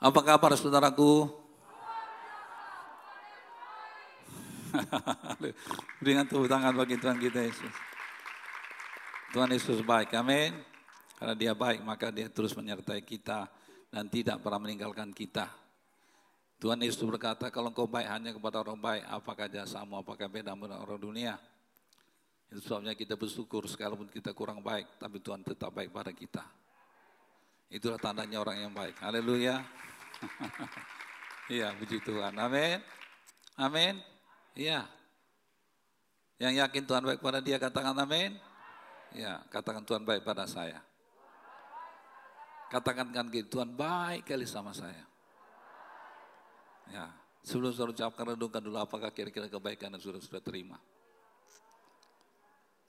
Apa kabar saudaraku? Berikan tepuk tangan bagi Tuhan kita Yesus. Tuhan Yesus baik, amin. Karena dia baik, maka dia terus menyertai kita dan tidak pernah meninggalkan kita. Tuhan Yesus berkata, kalau engkau baik hanya kepada orang baik, apakah jasamu, apakah beda dengan orang dunia? Itu sebabnya kita bersyukur sekalipun kita kurang baik, tapi Tuhan tetap baik pada kita. Itulah tandanya orang yang baik. Haleluya. Iya, puji Tuhan. Amin. Amin. Iya. Yang yakin Tuhan baik pada dia katakan amin. Ya, katakan Tuhan baik pada saya. Katakan kan gitu, Tuhan baik kali sama saya. Ya, sebelum saya ucapkan renungkan dulu apakah kira-kira kebaikan yang sudah sudah terima.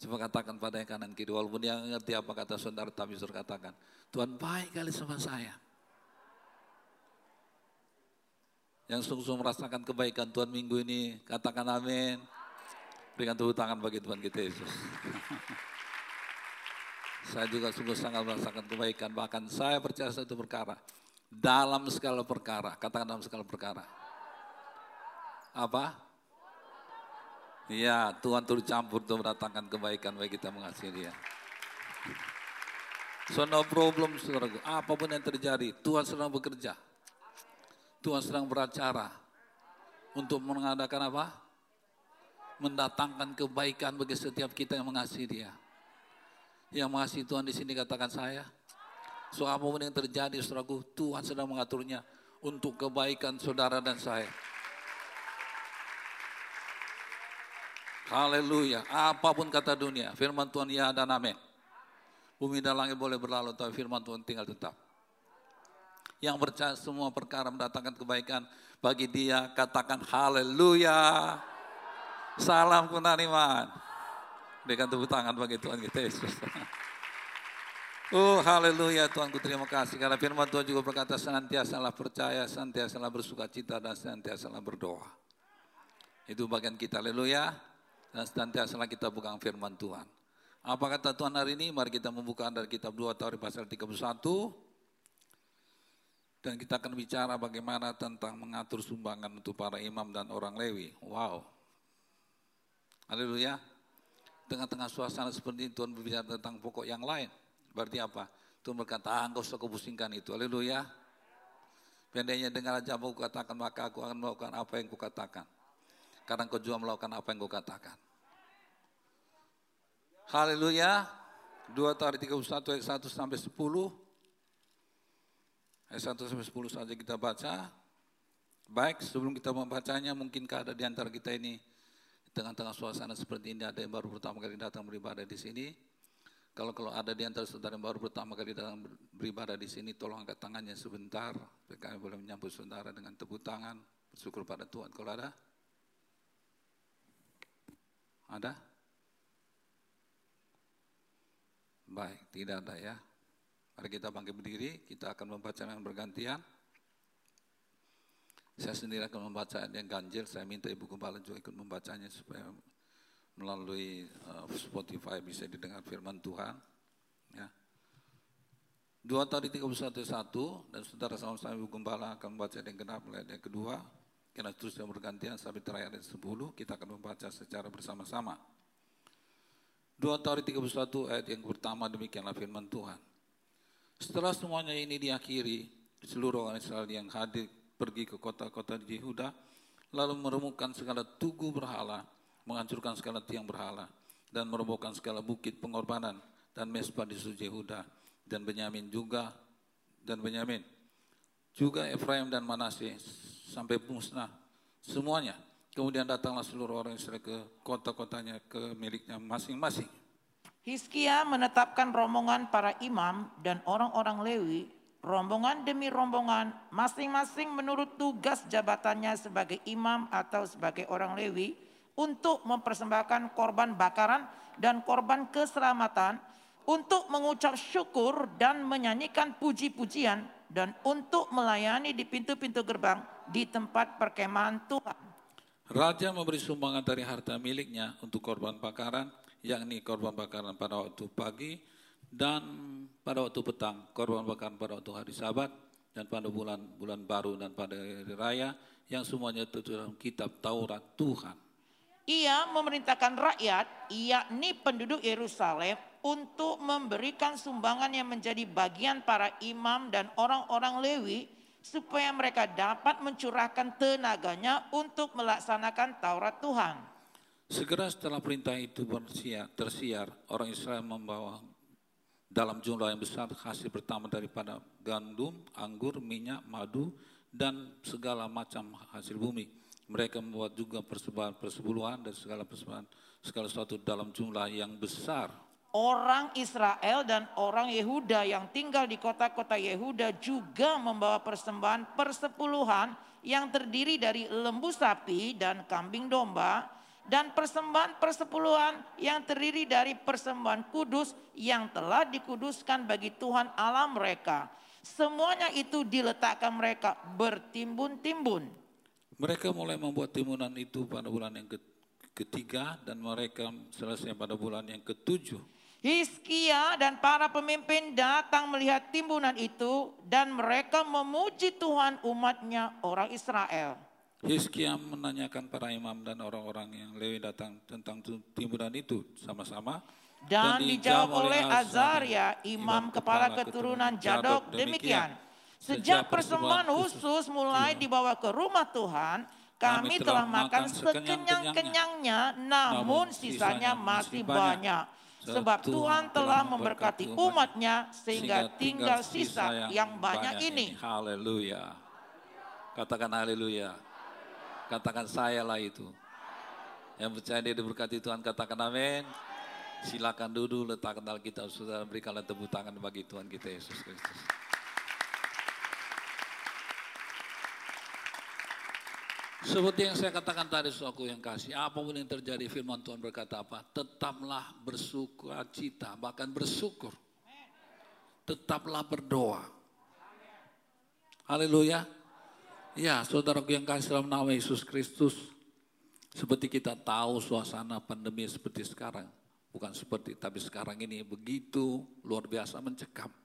Coba katakan pada yang kanan kiri, walaupun dia ngerti apa kata saudara, tapi suruh katakan, Tuhan baik kali sama saya. Yang sungguh-sungguh merasakan kebaikan Tuhan minggu ini, katakan amin. Berikan tepuk tangan bagi Tuhan kita Yesus. saya juga sungguh sangat merasakan kebaikan, bahkan saya percaya satu perkara. Dalam segala perkara, katakan dalam segala perkara. Apa? Iya, Tuhan turut campur untuk mendatangkan kebaikan bagi kita mengasihi dia. So no problem, saudaraku. Apa pun yang terjadi, Tuhan sedang bekerja. Tuhan sedang beracara untuk mengadakan apa? Mendatangkan kebaikan bagi setiap kita yang mengasihi Dia. Yang mengasihi Tuhan di sini katakan saya. So apa pun yang terjadi saudaraku, Tuhan sedang mengaturnya untuk kebaikan saudara dan saya. Haleluya. Apa pun kata dunia, firman Tuhan ya dan amin. Bumi dan langit boleh berlalu, tapi firman Tuhan tinggal tetap. Yang percaya semua perkara mendatangkan kebaikan bagi dia katakan haleluya. Salam penerimaan berikan tepuk tangan bagi Tuhan kita Yesus. Oh haleluya. Tuhan ku terima kasih karena firman Tuhan juga berkata senantiasalah percaya, senantiasalah bersuka cita dan senantiasalah berdoa. Itu bagian kita. Haleluya dan senantiasalah kita bukan firman Tuhan. Apa kata Tuhan hari ini? Mari kita membuka dari kitab 2 Tauri pasal 31 dan kita akan bicara bagaimana tentang mengatur sumbangan untuk para imam dan orang Lewi. Wow. Haleluya. Tengah-tengah suasana seperti itu Tuhan berbicara tentang pokok yang lain. Berarti apa? Tuhan berkata, ah, engkau usah pusingkan itu. Haleluya. Pendeknya dengar aja mau katakan, maka aku akan melakukan apa yang kukatakan. Karena engkau juga melakukan apa yang kukatakan. Haleluya. 2 Tarik 31 ayat 1 sampai 10. Ayat 1 sampai 10 saja kita baca. Baik, sebelum kita membacanya, mungkinkah ada di antara kita ini di tengah-tengah suasana seperti ini ada yang baru pertama kali datang beribadah di sini. Kalau kalau ada di antara saudara yang baru pertama kali datang beribadah di sini, tolong angkat tangannya sebentar. Kami boleh menyambut saudara dengan tepuk tangan, bersyukur pada Tuhan. Kalau ada? Ada? Baik, tidak ada ya. Mari kita bangkit berdiri, kita akan membaca yang bergantian. Saya sendiri akan membaca yang ganjil, saya minta Ibu Gembala juga ikut membacanya supaya melalui uh, Spotify bisa didengar firman Tuhan. Ya. Dua tadi 31 satu dan saudara sama-sama Ibu Gembala akan membaca yang genap mulai yang kedua. Karena terus yang bergantian sampai terakhir ayat 10 kita akan membaca secara bersama-sama. Dua Tauri 31 ayat yang pertama demikianlah firman Tuhan. Setelah semuanya ini diakhiri, seluruh orang Israel yang hadir pergi ke kota-kota di Yehuda, lalu meremukan segala tugu berhala, menghancurkan segala tiang berhala, dan merobohkan segala bukit pengorbanan dan mesbah di suci Yehuda, dan Benyamin juga, dan Benyamin. Juga Efraim dan Manase sampai musnah semuanya. Kemudian datanglah seluruh orang Israel ke kota-kotanya, ke miliknya masing-masing. Hizkia menetapkan rombongan para imam dan orang-orang Lewi, rombongan demi rombongan, masing-masing menurut tugas jabatannya sebagai imam atau sebagai orang Lewi, untuk mempersembahkan korban bakaran dan korban keselamatan, untuk mengucap syukur dan menyanyikan puji-pujian, dan untuk melayani di pintu-pintu gerbang di tempat perkemahan Tuhan. Raja memberi sumbangan dari harta miliknya untuk korban bakaran, yakni korban bakaran pada waktu pagi dan pada waktu petang, korban bakaran pada waktu hari sabat dan pada bulan bulan baru dan pada hari raya yang semuanya itu dalam kitab Taurat Tuhan. Ia memerintahkan rakyat, yakni penduduk Yerusalem, untuk memberikan sumbangan yang menjadi bagian para imam dan orang-orang Lewi, supaya mereka dapat mencurahkan tenaganya untuk melaksanakan Taurat Tuhan. Segera setelah perintah itu bersiar, tersiar, orang Israel membawa dalam jumlah yang besar hasil pertama daripada gandum, anggur, minyak, madu, dan segala macam hasil bumi. Mereka membuat juga persembahan persepuluhan dan segala persembahan segala sesuatu dalam jumlah yang besar. Orang Israel dan orang Yehuda yang tinggal di kota-kota Yehuda juga membawa persembahan persepuluhan yang terdiri dari lembu sapi dan kambing domba dan persembahan persepuluhan yang terdiri dari persembahan kudus yang telah dikuduskan bagi Tuhan Allah mereka. Semuanya itu diletakkan mereka bertimbun-timbun. Mereka mulai membuat timunan itu pada bulan yang ketiga dan mereka selesai pada bulan yang ketujuh. Hiskia dan para pemimpin datang melihat timbunan itu dan mereka memuji Tuhan umatnya orang Israel. Hiskia menanyakan para imam dan orang-orang yang Lewi datang tentang timbunan itu sama-sama. Dan, dan dijawab oleh Azaria, imam, imam kepala keturunan Jadok demikian. Sejak persembahan khusus mulai dibawa ke rumah Tuhan, kami telah makan sekenyang-kenyangnya, namun sisanya masih banyak. Sebab Tuhan telah memberkati umatnya sehingga tinggal sisa yang banyak ini. Haleluya. Katakan haleluya. Katakan saya lah itu. Yang percaya dia diberkati Tuhan katakan amin. Silakan duduk letakkan Alkitab saudara berikanlah tepuk tangan bagi Tuhan kita Yesus Kristus. Seperti yang saya katakan tadi, suatu yang kasih, apa pun yang terjadi, firman Tuhan berkata apa? Tetaplah bersuka cita, bahkan bersyukur. Tetaplah berdoa. Haleluya. Ya, saudaraku yang kasih dalam nama Yesus Kristus, seperti kita tahu suasana pandemi seperti sekarang, bukan seperti, tapi sekarang ini begitu luar biasa mencekam.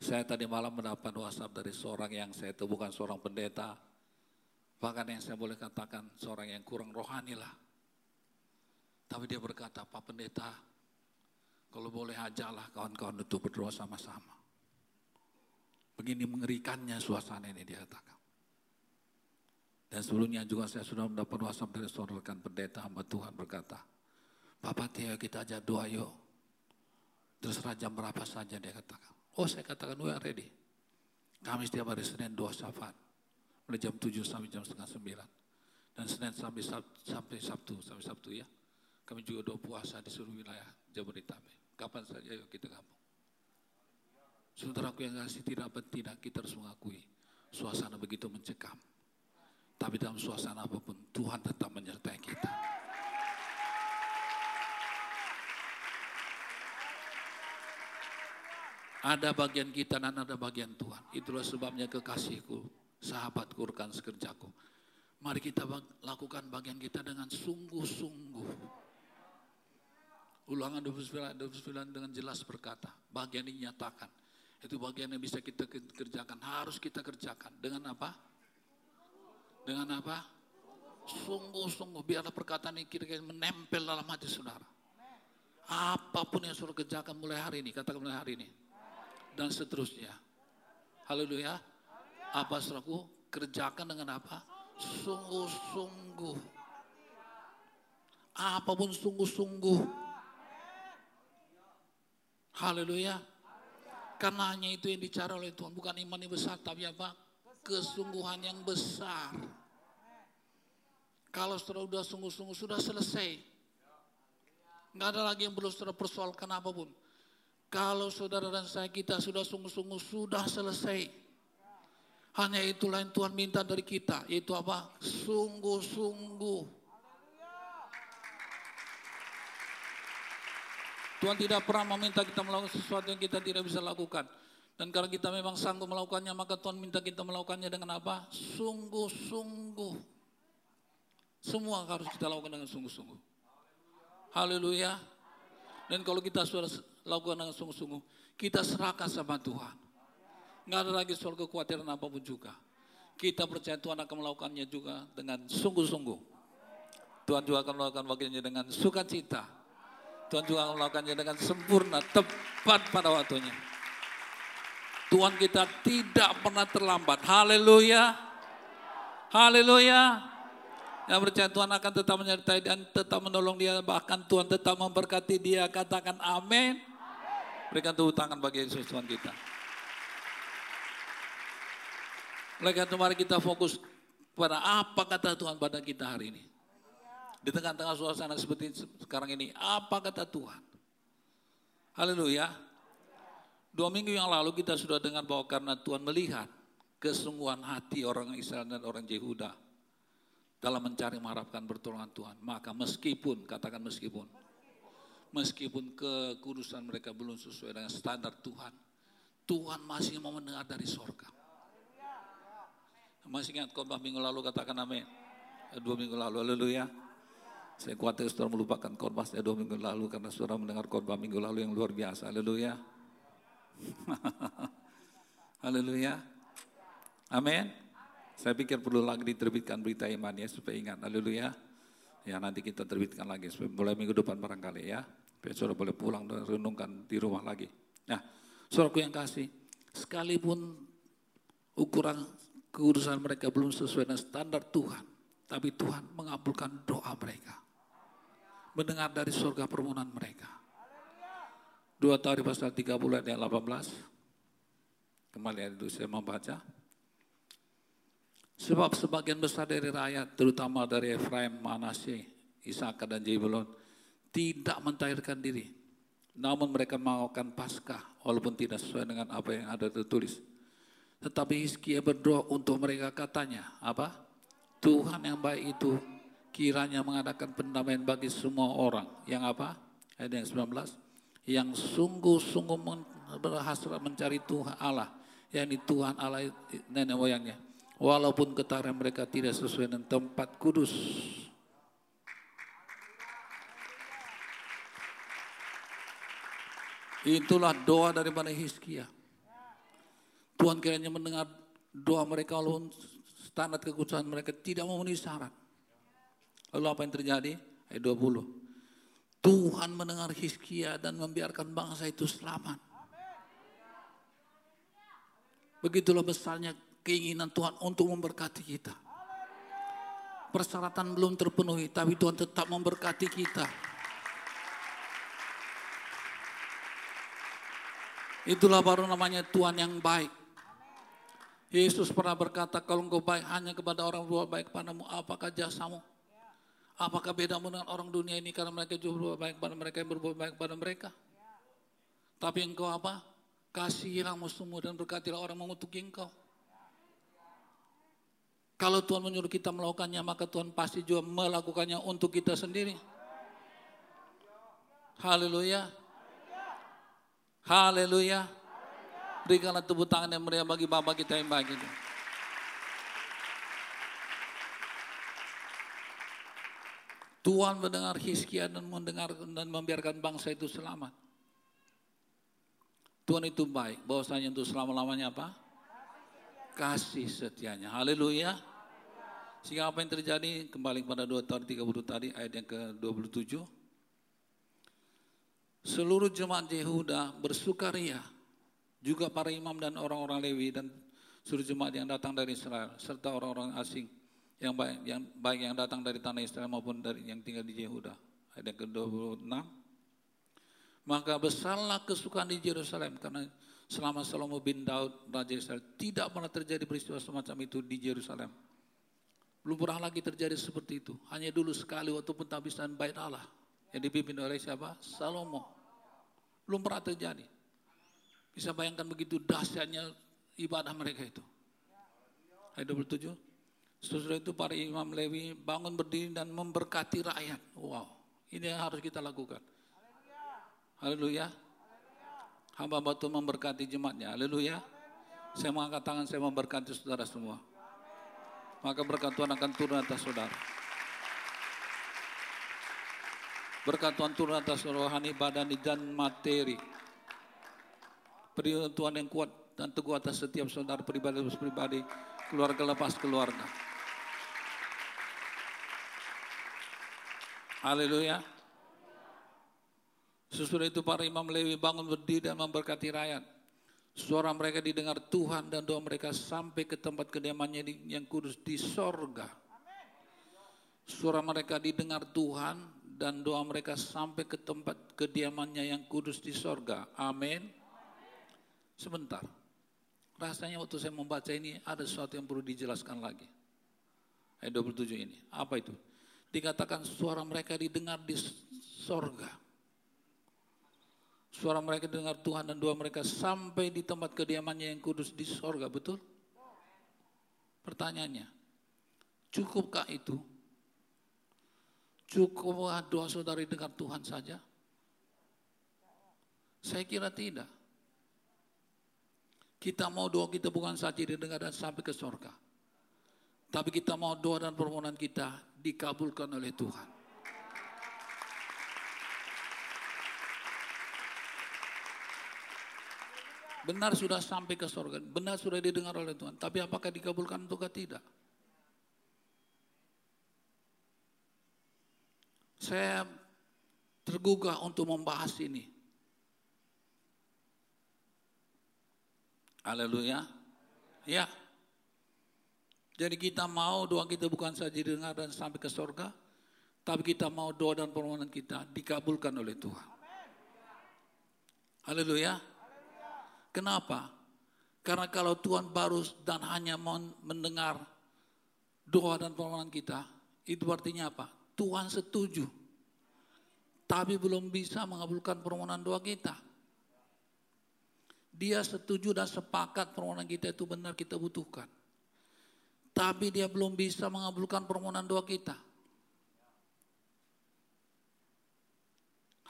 Saya tadi malam mendapat WhatsApp dari seorang yang saya itu bukan seorang pendeta, bahkan yang saya boleh katakan seorang yang kurang rohani lah. Tapi dia berkata, Pak Pendeta, kalau boleh ajalah kawan-kawan itu berdoa sama-sama. Begini mengerikannya suasana ini dia katakan. Dan sebelumnya juga saya sudah mendapat WhatsApp dari seorang rekan pendeta hamba Tuhan berkata, Bapak Tio kita aja doa yuk. Terserah jam berapa saja dia katakan. Oh saya katakan, we are ready. Kami setiap hari Senin doa syafaat. Mulai jam 7 sampai jam setengah 9. Dan Senin sampai Sabtu, sampai Sabtu, sampai Sabtu ya. Kami juga doa puasa di seluruh wilayah Jabodetabek. Kapan saja yuk kita gabung. Saudaraku yang kasih tidak tidak kita harus mengakui suasana begitu mencekam. Tapi dalam suasana apa pun Tuhan tetap menyertai kita. Ada bagian kita dan ada bagian Tuhan. Itulah sebabnya kekasihku, sahabatku, rekan sekerjaku. Mari kita lakukan bagian kita dengan sungguh-sungguh. Ulangan 29, 29 dengan jelas berkata, bagian ini nyatakan. Itu bagian yang bisa kita kerjakan, harus kita kerjakan. Dengan apa? Dengan apa? Sungguh-sungguh, biarlah perkataan ini kira-kira menempel dalam hati saudara. Apa pun yang sudah kerjakan mulai hari ini, katakan mulai hari ini dan seterusnya. Haleluya. Apa seraku kerjakan dengan apa? Sungguh-sungguh. Apa pun sungguh-sungguh. Haleluya. Karena hanya itu yang dicari oleh Tuhan. Bukan iman yang besar, tapi apa? Kesungguhan yang besar. Kalau sudah sudah sungguh-sungguh, sudah selesai. Nggak ada lagi yang perlu sudah persoalkan apa pun. Kalau saudara dan saya kita sudah sungguh-sungguh sudah selesai. Hanya itulah yang Tuhan minta dari kita, yaitu apa? Sungguh-sungguh. Tuhan tidak pernah meminta kita melakukan sesuatu yang kita tidak bisa lakukan. Dan kalau kita memang sanggup melakukannya, maka Tuhan minta kita melakukannya dengan apa? Sungguh-sungguh. Semua harus kita lakukan dengan sungguh-sungguh. Haleluya. Dan kalau kita sudah lakukan dengan sungguh-sungguh, kita serahkan sama Tuhan. Nggak ada lagi soal kekhawatiran apa pun juga. Kita percaya Tuhan akan melakukannya juga dengan sungguh-sungguh. Tuhan juga akan melakukan bagiannya dengan sukacita. Tuhan juga akan melakukannya dengan sempurna, tepat pada waktunya. Tuhan kita tidak pernah terlambat. Haleluya. Haleluya. Yang percaya Tuhan akan tetap menyertai dan tetap menolong dia. Bahkan Tuhan tetap memberkati dia. Katakan amin. Berikan tepuk tangan bagi Yesus Tuhan kita. Oleh karena mari kita fokus pada apa kata Tuhan pada kita hari ini. Di tengah-tengah suasana seperti sekarang ini, apa kata Tuhan? Haleluya. Dua minggu yang lalu kita sudah dengar bahwa karena Tuhan melihat kesungguhan hati orang Israel dan orang Yehuda dalam mencari mengharapkan pertolongan Tuhan. Maka meskipun, katakan meskipun, meskipun kekudusan mereka belum sesuai dengan standar Tuhan, Tuhan masih mau mendengar dari sorga. Masih ingat khotbah minggu lalu katakan amin. Dua minggu lalu, haleluya. Saya khawatir saudara melupakan khotbah saya dua minggu lalu karena saudara mendengar khotbah minggu lalu yang luar biasa. Haleluya. haleluya. Amin. Saya pikir perlu lagi diterbitkan berita iman ya supaya ingat. Haleluya. Ya nanti kita terbitkan lagi mulai minggu depan barangkali ya. Supaya saudara boleh pulang dan renungkan di rumah lagi. Nah, saudaraku yang kasih, sekalipun ukuran keurusan mereka belum sesuai dengan standar Tuhan. Tapi Tuhan mengabulkan doa mereka. Mendengar dari surga permohonan mereka. Dua tahun pasal 30 ayat 18. Kembali itu saya membaca. Sebab sebagian besar dari rakyat, terutama dari Efraim, Manasye, Isaka dan Jebulon, tidak mentahirkan diri. Namun mereka melakukan paskah, walaupun tidak sesuai dengan apa yang ada tertulis tetapi Hizkia berdoa untuk mereka katanya, apa? Tuhan yang baik itu kiranya mengadakan pendamaian bagi semua orang. Yang apa? Ayat yang 19. Yang sungguh-sungguh berhasrat mencari Tuhan Allah. yakni Tuhan Allah nenek moyangnya. Walaupun ketara mereka tidak sesuai dengan tempat kudus. Itulah doa daripada Hizkia. Tuhan kiranya mendengar doa mereka lalu standar kekudusan mereka tidak memenuhi syarat. Lalu apa yang terjadi? Ayat 20. Tuhan mendengar Hizkia dan membiarkan bangsa itu selamat. Begitulah besarnya keinginan Tuhan untuk memberkati kita. Persyaratan belum terpenuhi, tapi Tuhan tetap memberkati kita. Itulah baru namanya Tuhan yang baik. Yesus pernah berkata, kalau engkau baik hanya kepada orang berbuat baik padamu, apakah jasamu? Apakah bedamu dengan orang dunia ini karena mereka juga berbuat baik pada mereka yang berbuat baik pada mereka? Tapi engkau apa? Kasihilah musuhmu dan berkatilah orang mengutuk engkau. Kalau Tuhan menyuruh kita melakukannya, maka Tuhan pasti juga melakukannya untuk kita sendiri. Haleluya. Haleluya. Berikanlah tepuk tangan yang meriah bagi Bapak kita yang baik itu. Tuhan mendengar Hizkia dan mendengar dan membiarkan bangsa itu selamat. Tuhan itu baik, bahwasanya untuk selama-lamanya apa? Kasih setianya. Haleluya. Sehingga apa yang terjadi? Kembali kepada 2 tahun 30 tadi, ayat yang ke-27. Seluruh jemaat Yehuda bersukaria juga para imam dan orang-orang Lewi dan seluruh jemaat yang datang dari Israel serta orang-orang asing yang baik yang baik yang datang dari tanah Israel maupun dari yang tinggal di Yehuda. Ayat ke-26. Maka besarlah kesukaan di Yerusalem karena selama Salomo bin Daud raja Israel tidak pernah terjadi peristiwa semacam itu di Yerusalem. Belum pernah lagi terjadi seperti itu. Hanya dulu sekali waktu pentabisan bait Allah yang dipimpin oleh siapa? Salomo. Belum pernah terjadi. Bisa bayangkan begitu dahsyatnya ibadah mereka itu. Ayat 27. Sesudah itu para imam Lewi bangun berdiri dan memberkati rakyat. Wow, ini yang harus kita lakukan. Haleluya. Hamba batu memberkati jemaatnya. Haleluya. Saya mengangkat tangan, saya memberkati saudara semua. Maka berkat Tuhan akan turun atas saudara. Berkat Tuhan turun atas rohani, badani, dan materi perlindungan Tuhan yang kuat dan teguh atas setiap saudara pribadi pribadi, keluarga lepas keluarga. Haleluya. Sesudah itu para imam Lewi bangun berdiri dan memberkati rakyat. Suara mereka didengar Tuhan dan doa mereka sampai ke tempat kediamannya yang kudus di sorga. Suara mereka didengar Tuhan dan doa mereka sampai ke tempat kediamannya yang kudus di sorga. Amin. Sebentar. Rasanya waktu saya membaca ini ada sesuatu yang perlu dijelaskan lagi. Ayat 27 ini. Apa itu? Dikatakan suara mereka didengar di sorga. Suara mereka dengar Tuhan dan doa mereka sampai di tempat kediamannya yang kudus di sorga, betul? Pertanyaannya, cukupkah itu? Cukupkah doa saudari dengar Tuhan saja? Saya kira tidak. Kita mau doa kita bukan saja didengar dan sampai ke sorga. Tapi kita mau doa dan permohonan kita dikabulkan oleh Tuhan. Benar sudah sampai ke sorga, benar sudah didengar oleh Tuhan. Tapi apakah dikabulkan atau tidak? Saya tergugah untuk membahas ini. Haleluya. Ya. Jadi kita mau doa kita bukan saja didengar dan sampai ke sorga, tapi kita mau doa dan permohonan kita dikabulkan oleh Tuhan. Haleluya. Kenapa? Karena kalau Tuhan baru dan hanya mendengar doa dan permohonan kita, itu artinya apa? Tuhan setuju. Tapi belum bisa mengabulkan permohonan doa kita. Dia setuju dan sepakat permohonan kita itu benar kita butuhkan. Tapi dia belum bisa mengabulkan permohonan doa kita.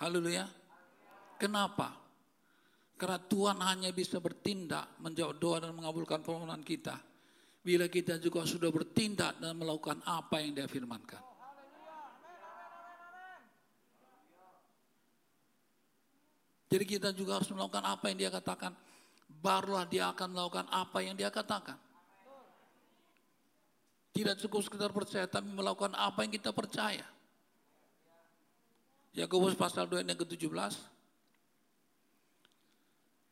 Haleluya. Kenapa? Karena Tuhan hanya bisa bertindak, menjawab doa dan mengabulkan permohonan kita. Bila kita juga sudah bertindak dan melakukan apa yang dia firmankan. Jadi kita juga harus melakukan apa yang dia katakan. Barulah dia akan melakukan apa yang dia katakan. Tidak cukup sekedar percaya, tapi melakukan apa yang kita percaya. Yakobus pasal 2 ayat ke-17.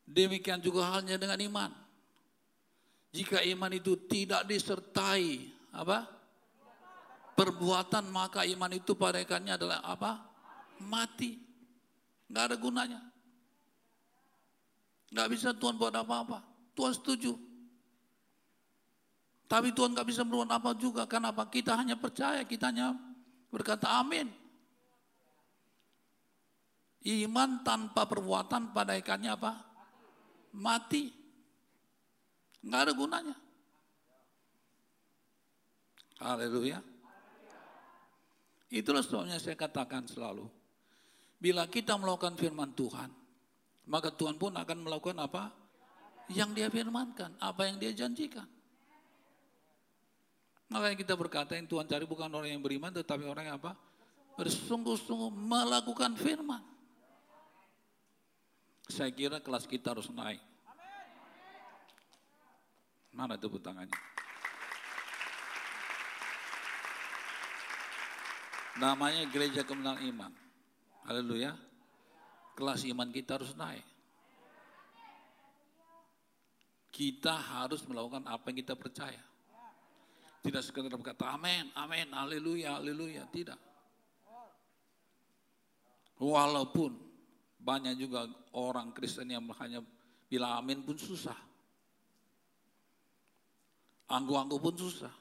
Demikian juga halnya dengan iman. Jika iman itu tidak disertai apa? Perbuatan maka iman itu pada ikannya adalah apa? Mati. Nggak ada gunanya. Nggak bisa Tuhan buat apa-apa. Tuhan setuju. Tapi Tuhan nggak bisa berbuat apa juga. Kenapa? Kita hanya percaya, kita hanya berkata amin. Iman tanpa perbuatan pada ikannya apa? mati. Nggak ada gunanya. Haleluya. Itulah sebabnya saya katakan selalu. Bila kita melakukan firman Tuhan, maka Tuhan pun akan melakukan apa? Yang dia firmankan, apa yang dia janjikan. Makanya kita berkata yang Tuhan cari bukan orang yang beriman, tetapi orang yang apa? Bersungguh-sungguh melakukan firman. Saya kira kelas kita harus naik. Mana tepuk tangannya? Namanya gereja kemenangan iman. Haleluya. Kelas iman kita harus naik. Kita harus melakukan apa yang kita percaya. Tidak sekedar berkata amin, amin, haleluya, haleluya. Tidak. Walaupun banyak juga orang Kristen yang hanya bilang amin pun susah. Anggu-anggu pun susah.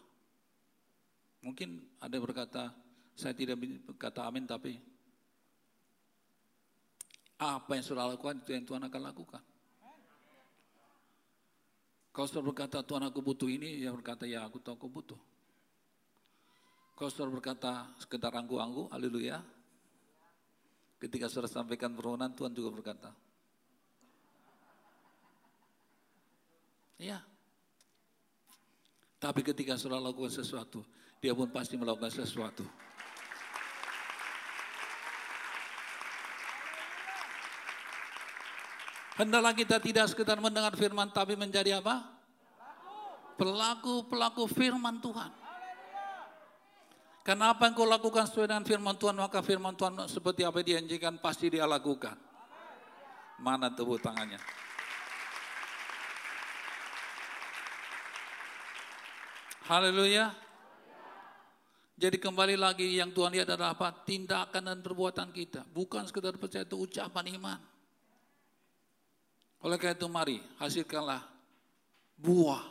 Mungkin ada yang berkata, saya tidak berkata amin tapi apa yang sudah lakukan itu yang Tuhan akan lakukan. Kalau sudah berkata Tuhan aku butuh ini, ya berkata ya aku tahu aku butuh. Kalau sudah berkata sekedar anggu-anggu, haleluya, Ketika saudara sampaikan permohonan, Tuhan juga berkata, Ya. Tapi ketika saudara lakukan sesuatu, dia pun pasti melakukan sesuatu. Hendaklah kita tidak sekedar mendengar firman tapi menjadi apa? Pelaku-pelaku firman Tuhan. Karena apa yang kau lakukan sesuai dengan firman Tuhan, maka firman Tuhan seperti apa yang dijanjikan pasti dia lakukan. Mana tepuk tangannya? Haleluya. Jadi kembali lagi yang Tuhan lihat adalah apa? Tindakan dan perbuatan kita. Bukan sekedar percaya itu ucapan iman. Oleh karena itu mari hasilkanlah buah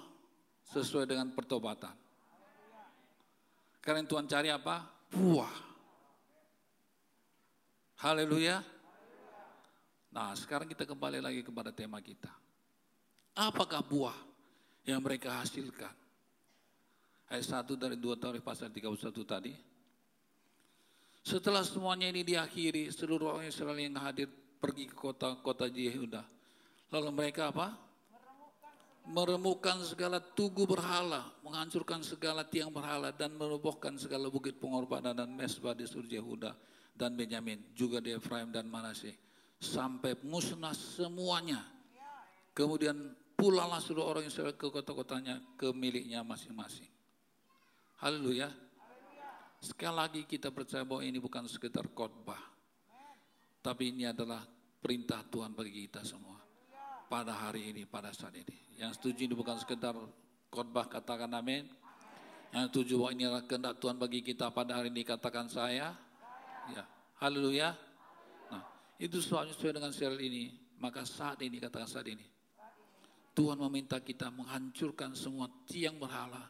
sesuai dengan pertobatan. Karena Tuhan cari apa? Buah. Haleluya. Nah sekarang kita kembali lagi kepada tema kita. Apakah buah yang mereka hasilkan? Ayat 1 dari 2 Taurikh pasal 31 tadi. Setelah semuanya ini diakhiri, seluruh orang Israel yang hadir pergi ke kota-kota Yehuda. Lalu mereka apa? Meremukkan segala tugu berhala, menghancurkan segala tiang berhala, dan merobohkan segala bukit pengorbanan dan mesbah di seluruh Yehuda dan Benyamin, juga di Efraim dan Manasye. Sampai musnah semuanya. Kemudian pulanglah seluruh orang Israel ke kota-kotanya, ke miliknya masing-masing. Haleluya. Sekali lagi kita percaya bahwa ini bukan sekedar khotbah. Tapi ini adalah perintah Tuhan bagi kita semua. Pada hari ini, pada saat ini. Yang setuju ini bukan sekedar khotbah, katakan amin. Yang setuju bahwa ini adalah kehendak Tuhan bagi kita pada hari ini, katakan saya. Ya, haleluya. Nah, itu soalnya sesuai dengan serial ini. Maka saat ini, katakan saat ini. Tuhan meminta kita menghancurkan semua tiang berhala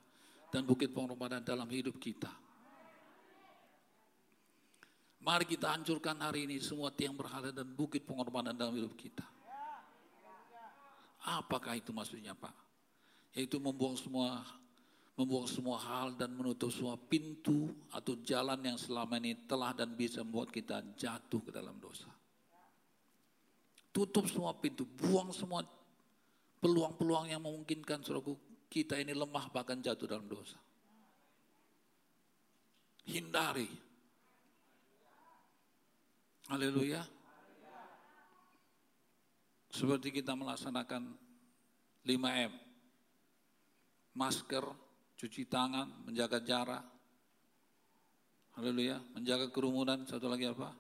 dan bukit pengorbanan dalam hidup kita. Mari kita hancurkan hari ini semua tiang berhala dan bukit pengorbanan dalam hidup kita. Apakah itu maksudnya Pak? Yaitu membuang semua membuang semua hal dan menutup semua pintu atau jalan yang selama ini telah dan bisa membuat kita jatuh ke dalam dosa. Tutup semua pintu, buang semua peluang-peluang yang memungkinkan suruhku kita ini lemah bahkan jatuh dalam dosa. Hindari. Haleluya. Seperti kita melaksanakan 5M. Masker, cuci tangan, menjaga jarak. Haleluya. Menjaga kerumunan, satu lagi apa?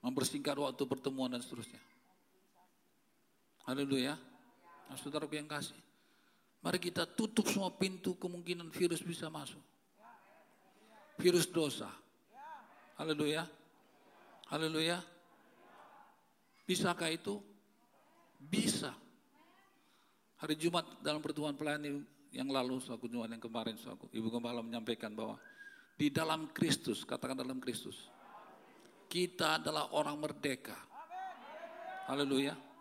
Mempersingkat waktu pertemuan dan seterusnya. Haleluya. Nah, saudara yang kasih. Mari kita tutup semua pintu kemungkinan virus bisa masuk. Virus dosa. Haleluya. Haleluya. Bisakah itu? Bisa. Hari Jumat dalam pertemuan pelayanan yang lalu, suatu Jumat yang kemarin, suatu Ibu Gembala menyampaikan bahwa di dalam Kristus, katakan dalam Kristus, kita adalah orang merdeka. Haleluya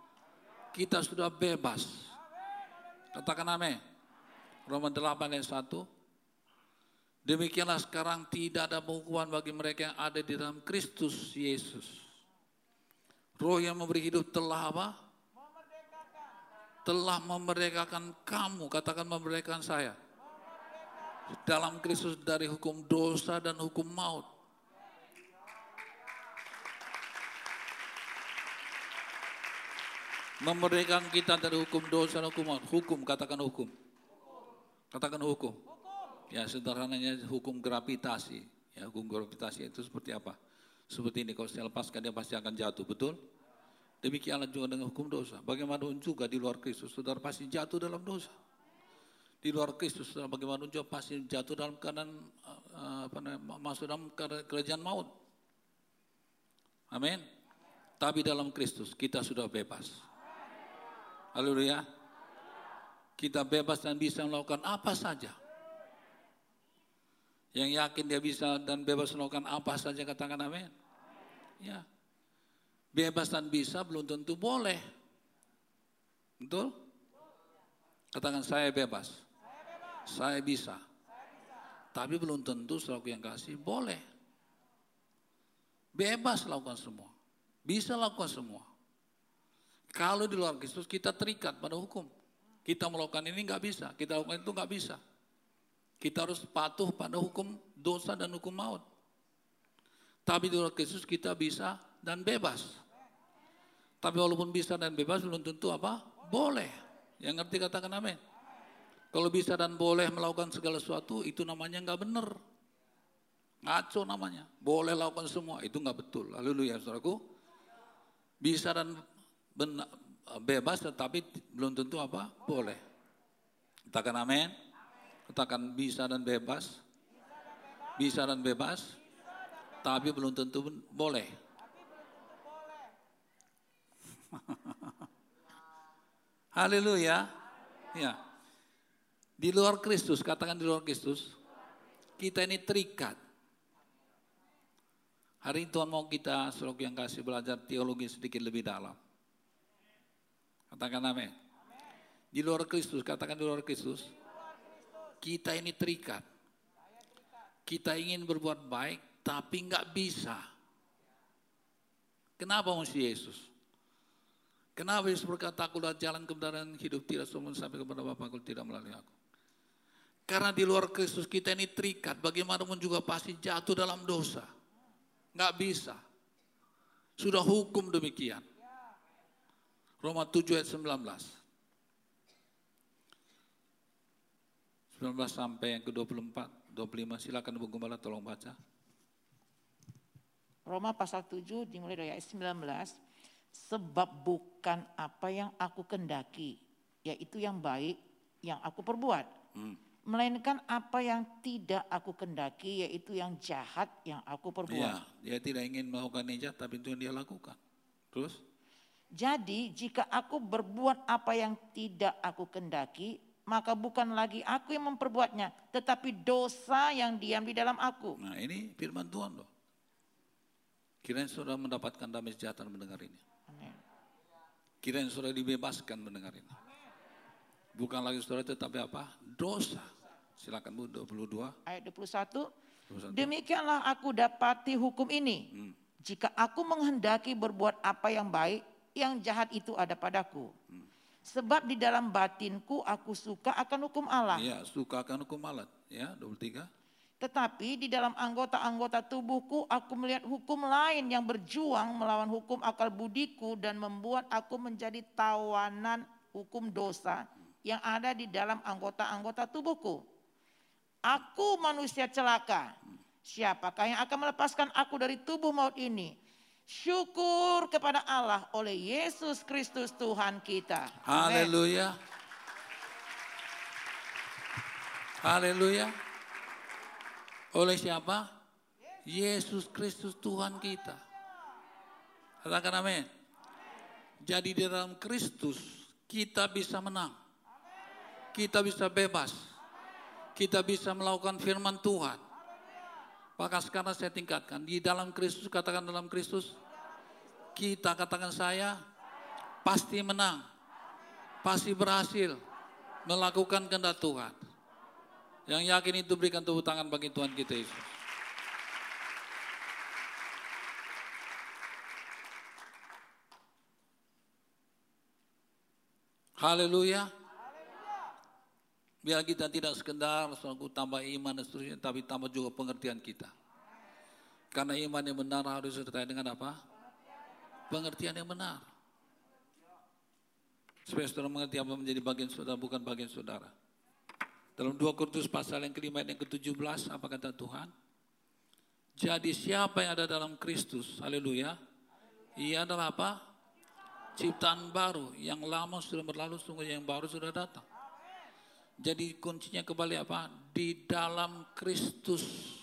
kita sudah bebas. Katakan amin. Roma 8 ayat 1. Demikianlah sekarang tidak ada penghukuman bagi mereka yang ada di dalam Kristus Yesus. Roh yang memberi hidup telah apa? Telah memerdekakan kamu, katakan memerdekakan saya. Dalam Kristus dari hukum dosa dan hukum maut. Memerdekakan kita dari hukum dosa dan hukum Hukum, katakan hukum. Katakan hukum. Ya sederhananya hukum gravitasi. Ya hukum gravitasi itu seperti apa? Seperti ini, kalau saya lepaskan dia pasti akan jatuh, betul? Demikianlah juga dengan hukum dosa. Bagaimanapun juga di luar Kristus, saudara pasti jatuh dalam dosa. Di luar Kristus, saudara bagaimanapun juga pasti jatuh dalam keadaan, uh, apa namanya, masuk dalam kerajaan maut. Amin. Tapi dalam Kristus kita sudah bebas. Haleluya. Kita bebas dan bisa melakukan apa saja. Yang yakin dia bisa dan bebas melakukan apa saja katakan amin. Ya. Bebas dan bisa belum tentu boleh. Betul? Katakan saya bebas. Saya bisa. Tapi belum tentu selaku yang kasih boleh. Bebas lakukan semua. Bisa lakukan semua. Kalau di luar Kristus kita terikat pada hukum. Kita melakukan ini nggak bisa, kita lakukan itu nggak bisa. Kita harus patuh pada hukum dosa dan hukum maut. Tapi luar Kristus kita bisa dan bebas. Tapi walaupun bisa dan bebas belum tentu apa? Boleh. Yang ngerti katakan amin. Kalau bisa dan boleh melakukan segala sesuatu itu namanya nggak benar. Ngaco namanya. Boleh lakukan semua itu nggak betul. Haleluya saudaraku. Bisa dan benar, bebas tetapi belum tentu apa? Boleh. Katakan amin. Katakan bisa dan bebas. Bisa dan bebas. Tapi belum tentu boleh. Haleluya. Ya. Di luar Kristus, katakan di luar Kristus, kita ini terikat. Hari ini Tuhan mau kita, suruh yang kasih belajar teologi sedikit lebih dalam. Katakan amin. Di luar Kristus, katakan di luar Kristus. Kita ini terikat. Kita ingin berbuat baik, tapi nggak bisa. Kenapa mesti Yesus? Kenapa Yesus berkata, aku adalah jalan kebenaran hidup tidak semua sampai kepada Bapa aku tidak melalui aku. Karena di luar Kristus kita ini terikat, bagaimanapun juga pasti jatuh dalam dosa. Nggak bisa. Sudah hukum demikian. Roma 7 ayat 19. 19 sampai yang ke-24, 25 silakan Bu Gembala tolong baca. Roma pasal 7 dimulai dari ayat 19 sebab bukan apa yang aku kendaki, yaitu yang baik yang aku perbuat. Hmm. Melainkan apa yang tidak aku kendaki, yaitu yang jahat yang aku perbuat. Ya, dia tidak ingin melakukan yang jahat, tapi itu yang dia lakukan. Terus? Jadi jika aku berbuat apa yang tidak aku kendaki, maka bukan lagi aku yang memperbuatnya, tetapi dosa yang diam di dalam aku. Nah ini firman Tuhan loh. Kirain sudah mendapatkan damai sejahtera mendengar ini. Kirain saudara dibebaskan mendengar ini. Bukan lagi saudara tetapi apa? Dosa. Silakan Bu 22. Ayat 21. 21. Demikianlah aku dapati hukum ini. Hmm. Jika aku menghendaki berbuat apa yang baik, yang jahat itu ada padaku. Hmm. Sebab di dalam batinku aku suka akan hukum Allah. Iya, suka akan hukum Allah. Ya, 23. Tetapi di dalam anggota-anggota tubuhku aku melihat hukum lain yang berjuang melawan hukum akal budiku dan membuat aku menjadi tawanan hukum dosa yang ada di dalam anggota-anggota tubuhku. Aku manusia celaka. Siapakah yang akan melepaskan aku dari tubuh maut ini? Syukur kepada Allah oleh Yesus Kristus Tuhan kita. Haleluya. Haleluya. Oleh siapa? Yesus Kristus Tuhan kita. Katakan amin. Jadi di dalam Kristus kita bisa menang. Kita bisa bebas. Kita bisa melakukan firman Tuhan. Maka sekarang saya tingkatkan. Di dalam Kristus, katakan dalam Kristus. Kita katakan saya pasti menang. Pasti berhasil melakukan kehendak Tuhan. Yang yakin itu berikan tepuk tangan bagi Tuhan kita Yesus. Haleluya. Biar kita tidak sekedar selalu tambah iman dan seterusnya, tapi tambah juga pengertian kita. Karena iman yang benar harus disertai dengan apa? Pengertian yang benar. Supaya saudara mengerti apa menjadi bagian saudara, bukan bagian saudara. Dalam 2 Korintus pasal yang kelima yang ke-17 apa kata Tuhan? Jadi siapa yang ada dalam Kristus, haleluya, ia adalah apa? Ciptaan baru, yang lama sudah berlalu, sungguh yang baru sudah datang. Jadi kuncinya kembali apa? Di dalam Kristus.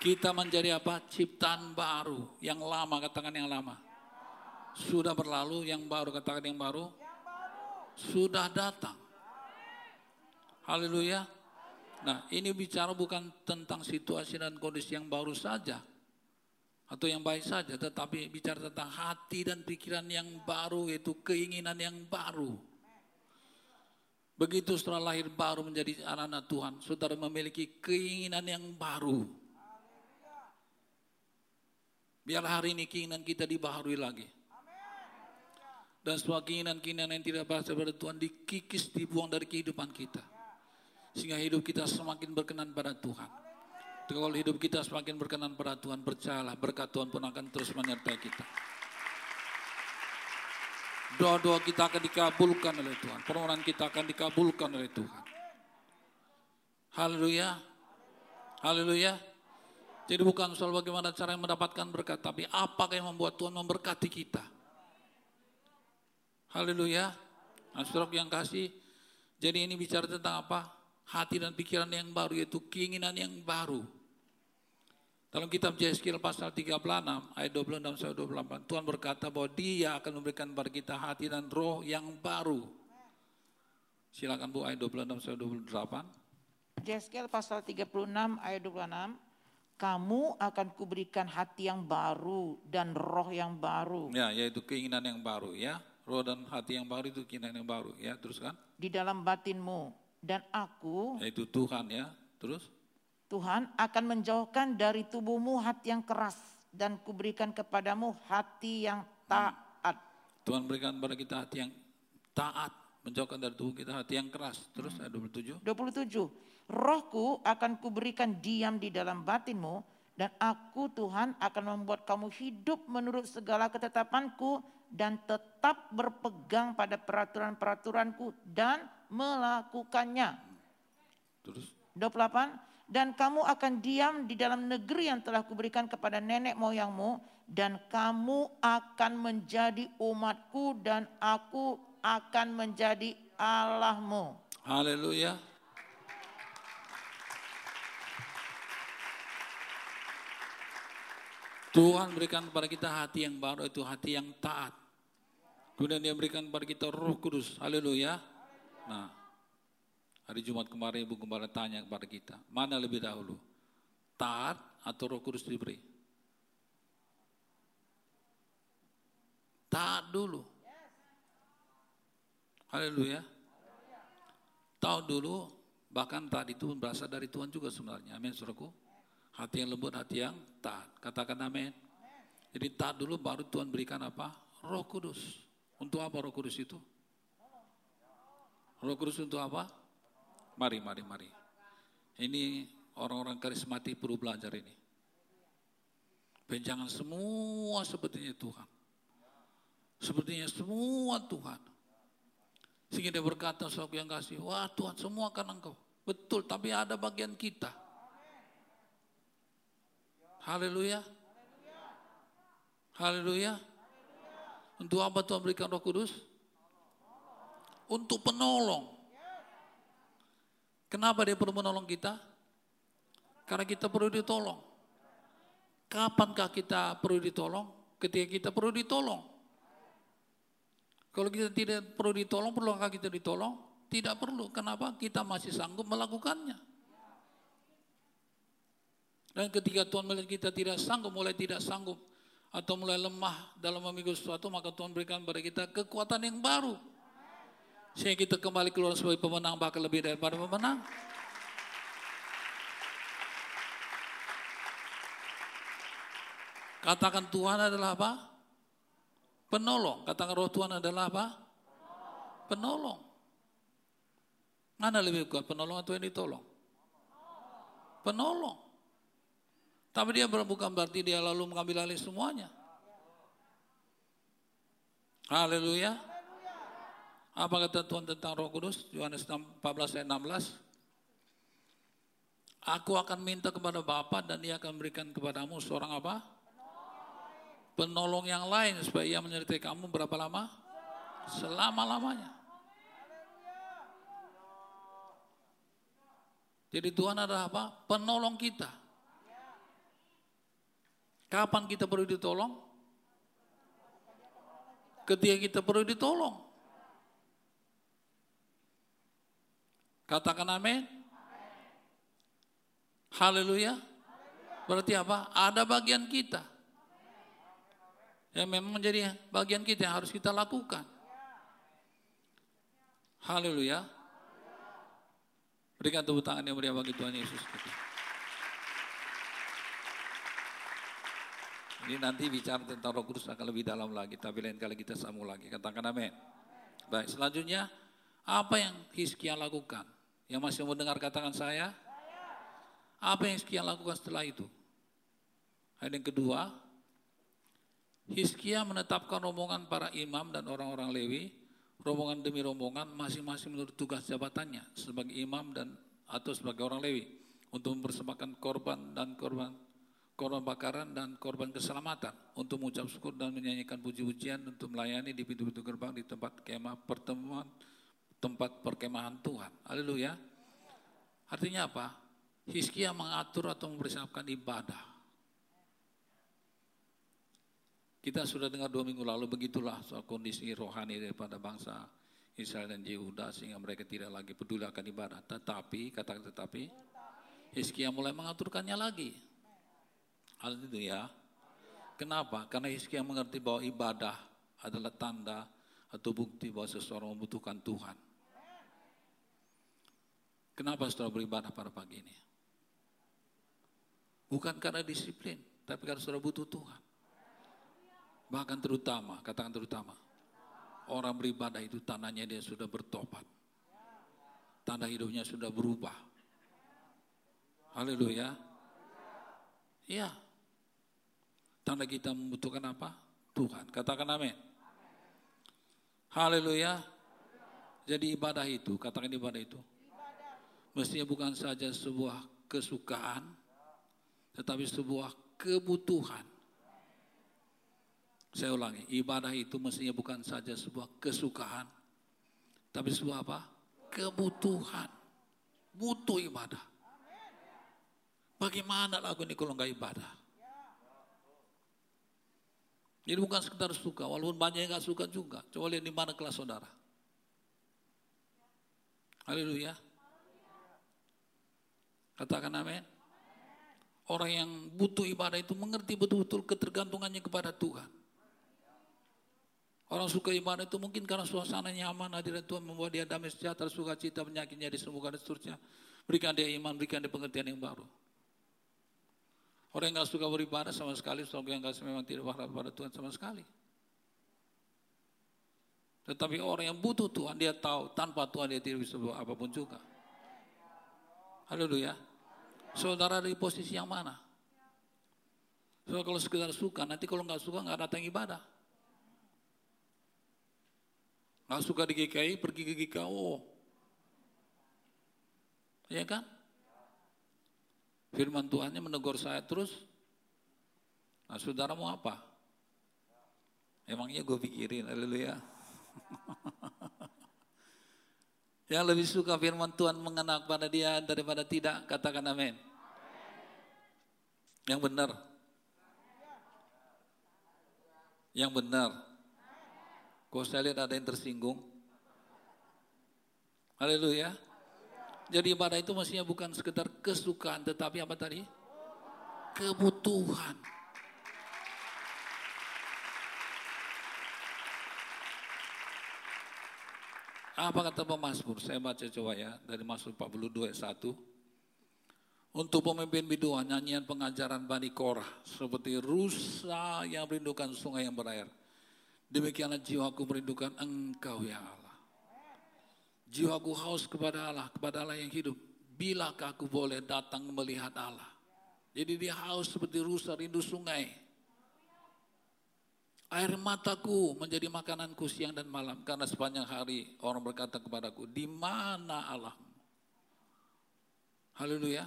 Kita menjadi apa? Ciptaan baru, yang lama, katakan yang lama sudah berlalu, yang baru katakan yang baru, sudah datang. Haleluya. Nah, ini bicara bukan tentang situasi dan kondisi yang baru saja atau yang baik saja, tetapi bicara tentang hati dan pikiran yang baru, yaitu keinginan yang baru. Begitu setelah lahir baru menjadi anak-anak Tuhan, saudara memiliki keinginan yang baru. Biar hari ini keinginan kita dibaharui lagi. Dan semua keinginan-keinginan yang tidak berasal dari Tuhan dikikis, dibuang dari kehidupan kita. Sehingga hidup kita semakin berkenan pada Tuhan. Kalau hidup kita semakin berkenan pada Tuhan, percayalah berkat Tuhan pun akan terus menyertai kita. Doa-doa kita akan dikabulkan oleh Tuhan. Permohonan kita akan dikabulkan oleh Tuhan. Haleluya. Haleluya. Jadi bukan soal bagaimana cara yang mendapatkan berkat, tapi apa yang membuat Tuhan memberkati kita. Haleluya. Nah, yang kasih, jadi ini bicara tentang apa? Hati dan pikiran yang baru, yaitu keinginan yang baru. Dalam kitab Yeskiel pasal 36 ayat 26 sampai 28 Tuhan berkata bahwa Dia akan memberikan kepada kita hati dan roh yang baru. Silakan Bu ayat 26 sampai 28. Yeskiel pasal 36 ayat 26 kamu akan kuberikan hati yang baru dan roh yang baru. Ya, yaitu keinginan yang baru ya. Roh dan hati yang baru itu keinginan yang baru ya. Teruskan. Di dalam batinmu dan aku. Yaitu Tuhan ya. Terus. Tuhan akan menjauhkan dari tubuhmu hati yang keras dan kuberikan kepadamu hati yang taat. Tuhan berikan kepada kita hati yang taat, menjauhkan dari tubuh kita hati yang keras. Terus ayat 27. 27. Rohku akan kuberikan diam di dalam batinmu dan aku Tuhan akan membuat kamu hidup menurut segala ketetapanku dan tetap berpegang pada peraturan-peraturanku dan melakukannya. Terus 28 dan kamu akan diam di dalam negeri yang telah kuberikan kepada nenek moyangmu dan kamu akan menjadi umatku dan aku akan menjadi Allahmu. Haleluya. Tuhan berikan kepada kita hati yang baru itu hati yang taat. Kemudian dia berikan kepada kita roh kudus. Haleluya. Nah, Hari Jumat kemarin Ibu Gembala tanya kepada kita, mana lebih dahulu? Taat atau roh kudus diberi? Taat dulu. Haleluya. Tahu dulu, bahkan taat itu berasal dari Tuhan juga sebenarnya. Amin, saudaraku. Hati yang lembut, hati yang taat. Katakan amin. Jadi taat dulu baru Tuhan berikan apa? Roh kudus. Untuk apa roh kudus itu? Roh kudus untuk apa? Mari, mari, mari. Ini orang-orang karismatik perlu belajar ini. Benjangan semua sepertinya Tuhan. Sepertinya semua Tuhan. Sehingga dia berkata sesuatu yang kasih, wah Tuhan semua kan engkau. Betul, tapi ada bagian kita. Haleluya. Haleluya. Untuk apa Tuhan berikan roh kudus? Untuk penolong. Kenapa dia perlu menolong kita? Karena kita perlu ditolong. Kapankah kita perlu ditolong? Ketika kita perlu ditolong. Kalau kita tidak perlu ditolong, perlukah kita ditolong? Tidak perlu. Kenapa? Kita masih sanggup melakukannya. Dan ketika Tuhan melihat kita tidak sanggup, mulai tidak sanggup, atau mulai lemah dalam memikul sesuatu, maka Tuhan berikan kepada kita kekuatan yang baru. Sehingga kita kembali keluar sebagai pemenang bahkan lebih daripada pemenang. Katakan Tuhan adalah apa? Penolong. Katakan roh Tuhan adalah apa? Penolong. Mana lebih kuat, penolong atau yang ditolong? Penolong. Tapi dia bukan berarti dia lalu mengambil alih semuanya. Haleluya. Apa kata Tuhan tentang Roh Kudus? Yohanes 14 ayat 16. Aku akan minta kepada Bapa dan dia akan berikan kepadamu seorang apa? Penolong yang lain supaya ia menyertai kamu berapa lama? Selama-lamanya. Jadi Tuhan adalah apa? Penolong kita. Kapan kita perlu ditolong? Ketika kita perlu ditolong. Katakan amin. Haleluya. Berarti apa? Ada bagian kita. Yang memang menjadi bagian kita yang harus kita lakukan. Haleluya. Berikan tepuk tangan yang meriah bagi Tuhan Yesus kita. Ini nanti bicara tentang roh kudus akan lebih dalam lagi. Tapi lain kali kita sambung lagi. Katakan amin. Baik, selanjutnya apa yang Hizkia lakukan? Yang masih mendengar katakan saya. Apa yang Hizkia lakukan setelah itu? Ayat yang kedua, Hizkia menetapkan rombongan para imam dan orang-orang Lewi, rombongan demi rombongan masing-masing menurut tugas jabatannya sebagai imam dan atau sebagai orang Lewi untuk mempersembahkan korban dan korban korban bakaran dan korban keselamatan untuk mengucap syukur dan menyanyikan puji-pujian untuk melayani di pintu-pintu gerbang di tempat kemah pertemuan tempat perkemahan Tuhan. Haleluya. Artinya apa? Hizkia mengatur atau mempersiapkan ibadah. Kita sudah dengar dua minggu lalu begitulah soal kondisi rohani daripada bangsa Israel dan Yehuda sehingga mereka tidak lagi peduli akan ibadah. Tetapi, kata tetapi, Hizkia mulai mengaturkannya lagi. Hal itu ya. Kenapa? Karena Hizkia mengerti bahwa ibadah adalah tanda atau bukti bahwa seseorang membutuhkan Tuhan. Kenapa saudara beribadah pada pagi ini? Bukan karena disiplin, tapi karena saudara butuh Tuhan. Bahkan terutama, katakan terutama, orang beribadah itu tandanya dia sudah bertobat. Tanda hidupnya sudah berubah. Haleluya. Iya, Tanda kita membutuhkan apa? Tuhan. Katakan amin. Haleluya. Jadi ibadah itu, katakan ibadah itu. Mestinya bukan saja sebuah kesukaan, tetapi sebuah kebutuhan. Saya ulangi, ibadah itu mestinya bukan saja sebuah kesukaan, tapi sebuah apa? Kebutuhan. Butuh ibadah. Bagaimana lagu ini kalau nggak ibadah? Jadi bukan sekedar suka, walaupun banyak yang gak suka juga. Coba lihat di mana kelas saudara. Haleluya. Katakan amin. Orang yang butuh ibadah itu mengerti betul-betul ketergantungannya kepada Tuhan. Orang suka ibadah itu mungkin karena suasana nyaman, hadirat Tuhan membuat dia damai sejahtera, suka cita, penyakitnya disembuhkan dan seterusnya. Berikan dia iman, berikan dia pengertian yang baru. Orang yang gak suka beribadah sama sekali, orang yang gak memang tidak berharap pada Tuhan sama sekali. Tetapi orang yang butuh Tuhan, dia tahu tanpa Tuhan dia tidak bisa buat apa pun juga. Haleluya. Saudara di posisi yang mana? So, kalau sekedar suka, nanti kalau nggak suka nggak datang ibadah. Nggak suka di GKI, pergi ke GKO. Ya kan? Firman Tuhannya menegur saya terus. Nah saudara mau apa? Emangnya gue pikirin, haleluya. Yang lebih suka firman Tuhan mengenal pada dia daripada tidak, katakan amin. Yang benar. Yang benar. Kok saya lihat ada yang tersinggung. Haleluya. Jadi ibadah itu mestinya bukan sekedar kesukaan, tetapi apa tadi? Kebutuhan. Apa kata pemazmur? Saya baca coba ya dari Mazmur 42 ayat 1. Untuk pemimpin biduan nyanyian pengajaran Bani Korah seperti rusa yang merindukan sungai yang berair. Demikianlah jiwaku merindukan engkau ya Allah. Jiwaku haus kepada Allah, kepada Allah yang hidup. Bilakah aku boleh datang melihat Allah? Jadi dia haus seperti rusa rindu sungai. Air mataku menjadi makananku siang dan malam. Karena sepanjang hari orang berkata kepadaku, di mana Allah? Haleluya.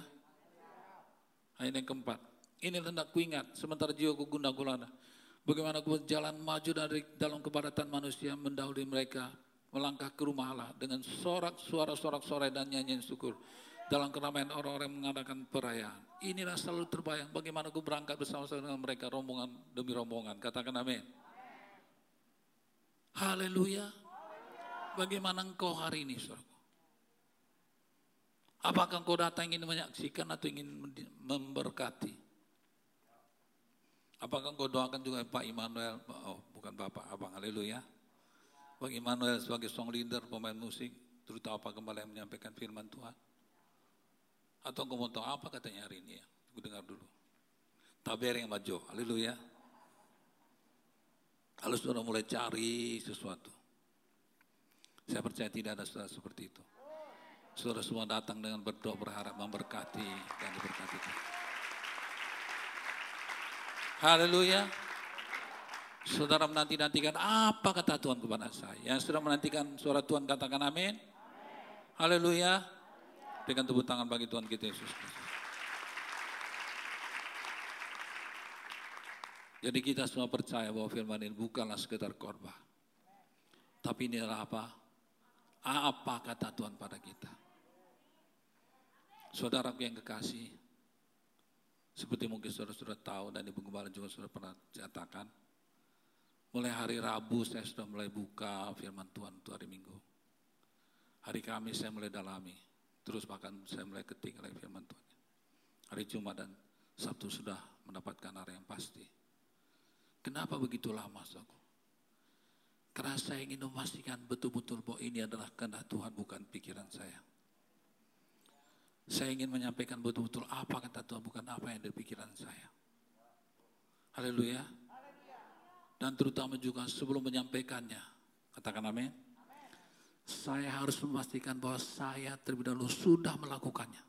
Ayat yang keempat. Ini hendak kuingat, sementara jiwaku gundah gulana. Bagaimana aku berjalan maju dari dalam kepadatan manusia, mendahului mereka, melangkah ke rumah Allah dengan sorak suara sorak sorai dan nyanyian syukur dalam keramaian orang-orang mengadakan perayaan. Inilah selalu terbayang bagaimana aku berangkat bersama-sama dengan mereka rombongan demi rombongan. Katakan amin. Haleluya. Bagaimana engkau hari ini, saudaraku? Apakah engkau datang ingin menyaksikan atau ingin memberkati? Apakah engkau doakan juga Pak Immanuel? Oh, bukan Bapak, Abang. Haleluya. Bang Immanuel sebagai song leader, pemain musik, terutama apa kembali yang menyampaikan firman Tuhan. Atau engkau mau tahu apa katanya hari ini ya? Aku dengar dulu. Taber yang maju, haleluya. Kalau sudah mulai cari sesuatu. Saya percaya tidak ada sesuatu seperti itu. Saudara semua datang dengan berdoa berharap memberkati dan diberkati. Haleluya. Saudara menanti-nantikan apa kata Tuhan kepada saya. Yang sudah menantikan suara Tuhan katakan amin. Haleluya. Berikan tepuk tangan bagi Tuhan kita Yesus Jadi kita semua percaya bahwa firman ini bukanlah sekedar korban. Tapi ini adalah apa? Apa kata Tuhan pada kita? Saudara yang kekasih, seperti mungkin saudara-saudara tahu dan Ibu Gembala juga sudah pernah katakan, mulai hari Rabu saya sudah mulai buka firman Tuhan untuk hari Minggu. Hari Kamis saya mulai dalami, terus bahkan saya mulai ketik lagi firman Tuhan. Hari Jumat dan Sabtu sudah mendapatkan arah yang pasti. Kenapa begitu lama, saudara? Karena saya ingin memastikan betul-betul bahwa ini adalah kehendak Tuhan, bukan pikiran saya. Saya ingin menyampaikan betul-betul apa kata Tuhan, bukan apa yang ada pikiran saya. Haleluya. Dan terutama juga sebelum menyampaikannya, katakan amin. Saya harus memastikan bahwa saya terlebih dahulu sudah melakukannya.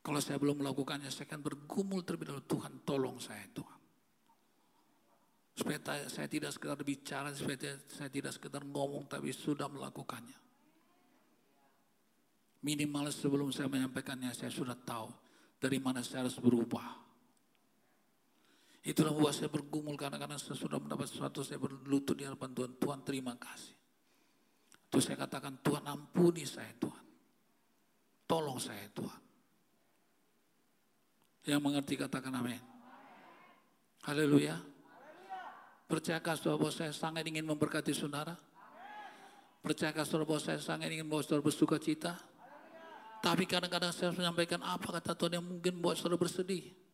Kalau saya belum melakukannya, saya akan bergumul terlebih dahulu, Tuhan tolong saya Tuhan. Supaya saya tidak sekedar bicara, supaya saya tidak sekedar ngomong, tapi sudah melakukannya. Minimal sebelum saya menyampaikannya saya sudah tahu dari mana saya harus berubah. Itulah buat saya bergumul karena karena saya sudah mendapat sesuatu saya berlutut di hadapan Tuhan. Tuhan terima kasih. Terus saya katakan Tuhan ampuni saya Tuhan. Tolong saya Tuhan. Yang mengerti katakan amin. Haleluya. Percayakah saudara bahwa saya sangat ingin memberkati saudara? Percayakah saudara bahwa saya sangat ingin membawa saudara bersuka cita? Tapi kadang-kadang saya menyampaikan apa kata Tuhan yang mungkin buat saudara bersedih.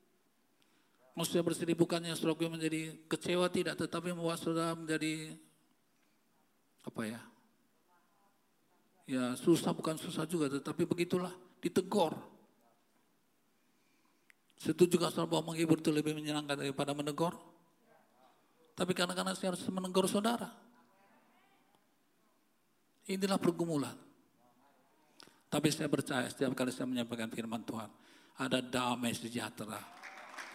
Maksudnya bersedih bukannya saudara menjadi kecewa tidak, tetapi membuat saudara menjadi apa ya? Ya susah bukan susah juga, tetapi begitulah ditegor. Setuju gak saudara bahwa menghibur itu lebih menyenangkan daripada menegur? Tapi kadang-kadang saya harus menegur saudara. Inilah pergumulan. Tapi saya percaya setiap kali saya menyampaikan firman Tuhan, ada damai sejahtera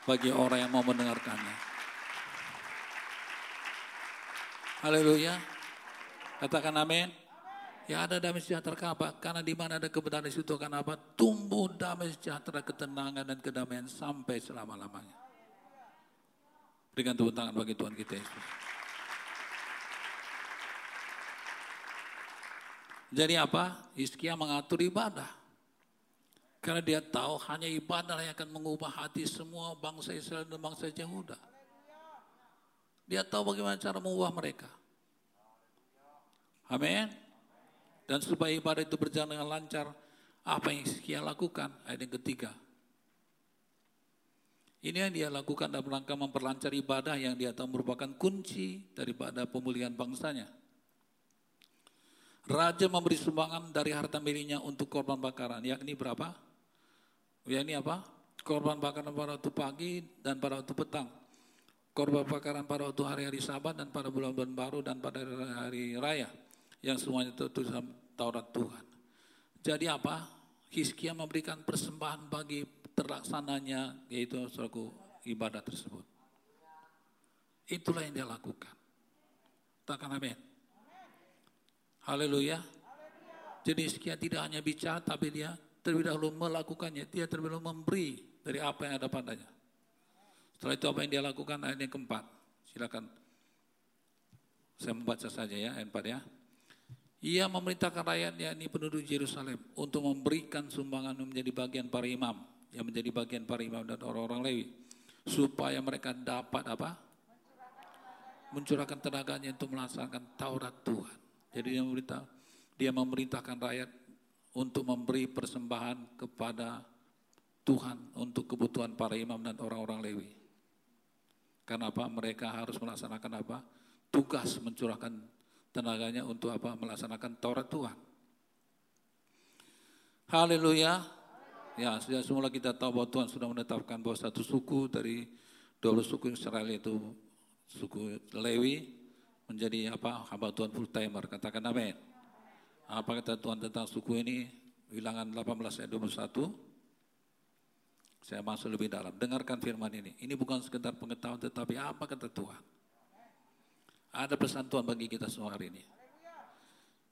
bagi orang yang mau mendengarkannya. Haleluya. Katakan amin. Ya ada damai sejahtera kenapa? Karena di mana ada kebenaran di situ akan apa? Tumbuh damai sejahtera, ketenangan dan kedamaian sampai selama-lamanya. Berikan tepuk tangan bagi Tuhan kita Yesus. Jadi apa? Hizkia mengatur ibadah. Karena dia tahu hanya ibadah yang akan mengubah hati semua bangsa Israel dan bangsa Yehuda. Dia tahu bagaimana cara mengubah mereka. Amin. Dan supaya ibadah itu berjalan dengan lancar, apa yang Hizkia lakukan? Ayat yang ketiga. Ini yang dia lakukan dalam rangka memperlancar ibadah yang dia tahu merupakan kunci daripada pemulihan bangsanya. Raja memberi sumbangan dari harta miliknya untuk korban bakaran, yakni berapa? Yakni apa? Korban bakaran pada waktu pagi dan pada waktu petang. Korban bakaran pada waktu hari-hari sabat dan pada bulan-bulan baru dan pada hari raya. Yang semuanya itu dalam Taurat Tuhan. Jadi apa? Hizkia memberikan persembahan bagi terlaksananya yaitu suatu ibadah tersebut. Itulah yang dia lakukan. Takkan amin. Haleluya. Jadi Hizkia tidak hanya bicara, tapi dia terlebih dahulu melakukannya. Dia terlebih dahulu memberi dari apa yang ada padanya. Setelah itu apa yang dia lakukan ayat yang keempat. Silakan. Saya membaca saja ya ayat 4 ya. Ia memerintahkan rakyat yakni penduduk Yerusalem untuk memberikan sumbangan menjadi bagian para imam, yang menjadi bagian para imam dan orang-orang Lewi supaya mereka dapat apa? Mencurahkan tenaganya untuk melaksanakan Taurat Tuhan. Jadi dia memerintah, dia memerintahkan rakyat untuk memberi persembahan kepada Tuhan untuk kebutuhan para imam dan orang-orang Lewi. Karena apa? Mereka harus melaksanakan apa? Tugas mencurahkan tenaganya untuk apa? Melaksanakan Taurat Tuhan. Haleluya. Ya, sudah semula kita tahu bahwa Tuhan sudah menetapkan bahwa satu suku dari dua suku Israel itu suku Lewi menjadi apa hamba Tuhan full timer katakan amin Apa kata Tuhan tentang suku ini? Bilangan 18 ayat 21. Saya masuk lebih dalam. Dengarkan firman ini. Ini bukan sekedar pengetahuan tetapi apa kata Tuhan. Ada pesan Tuhan bagi kita semua hari ini.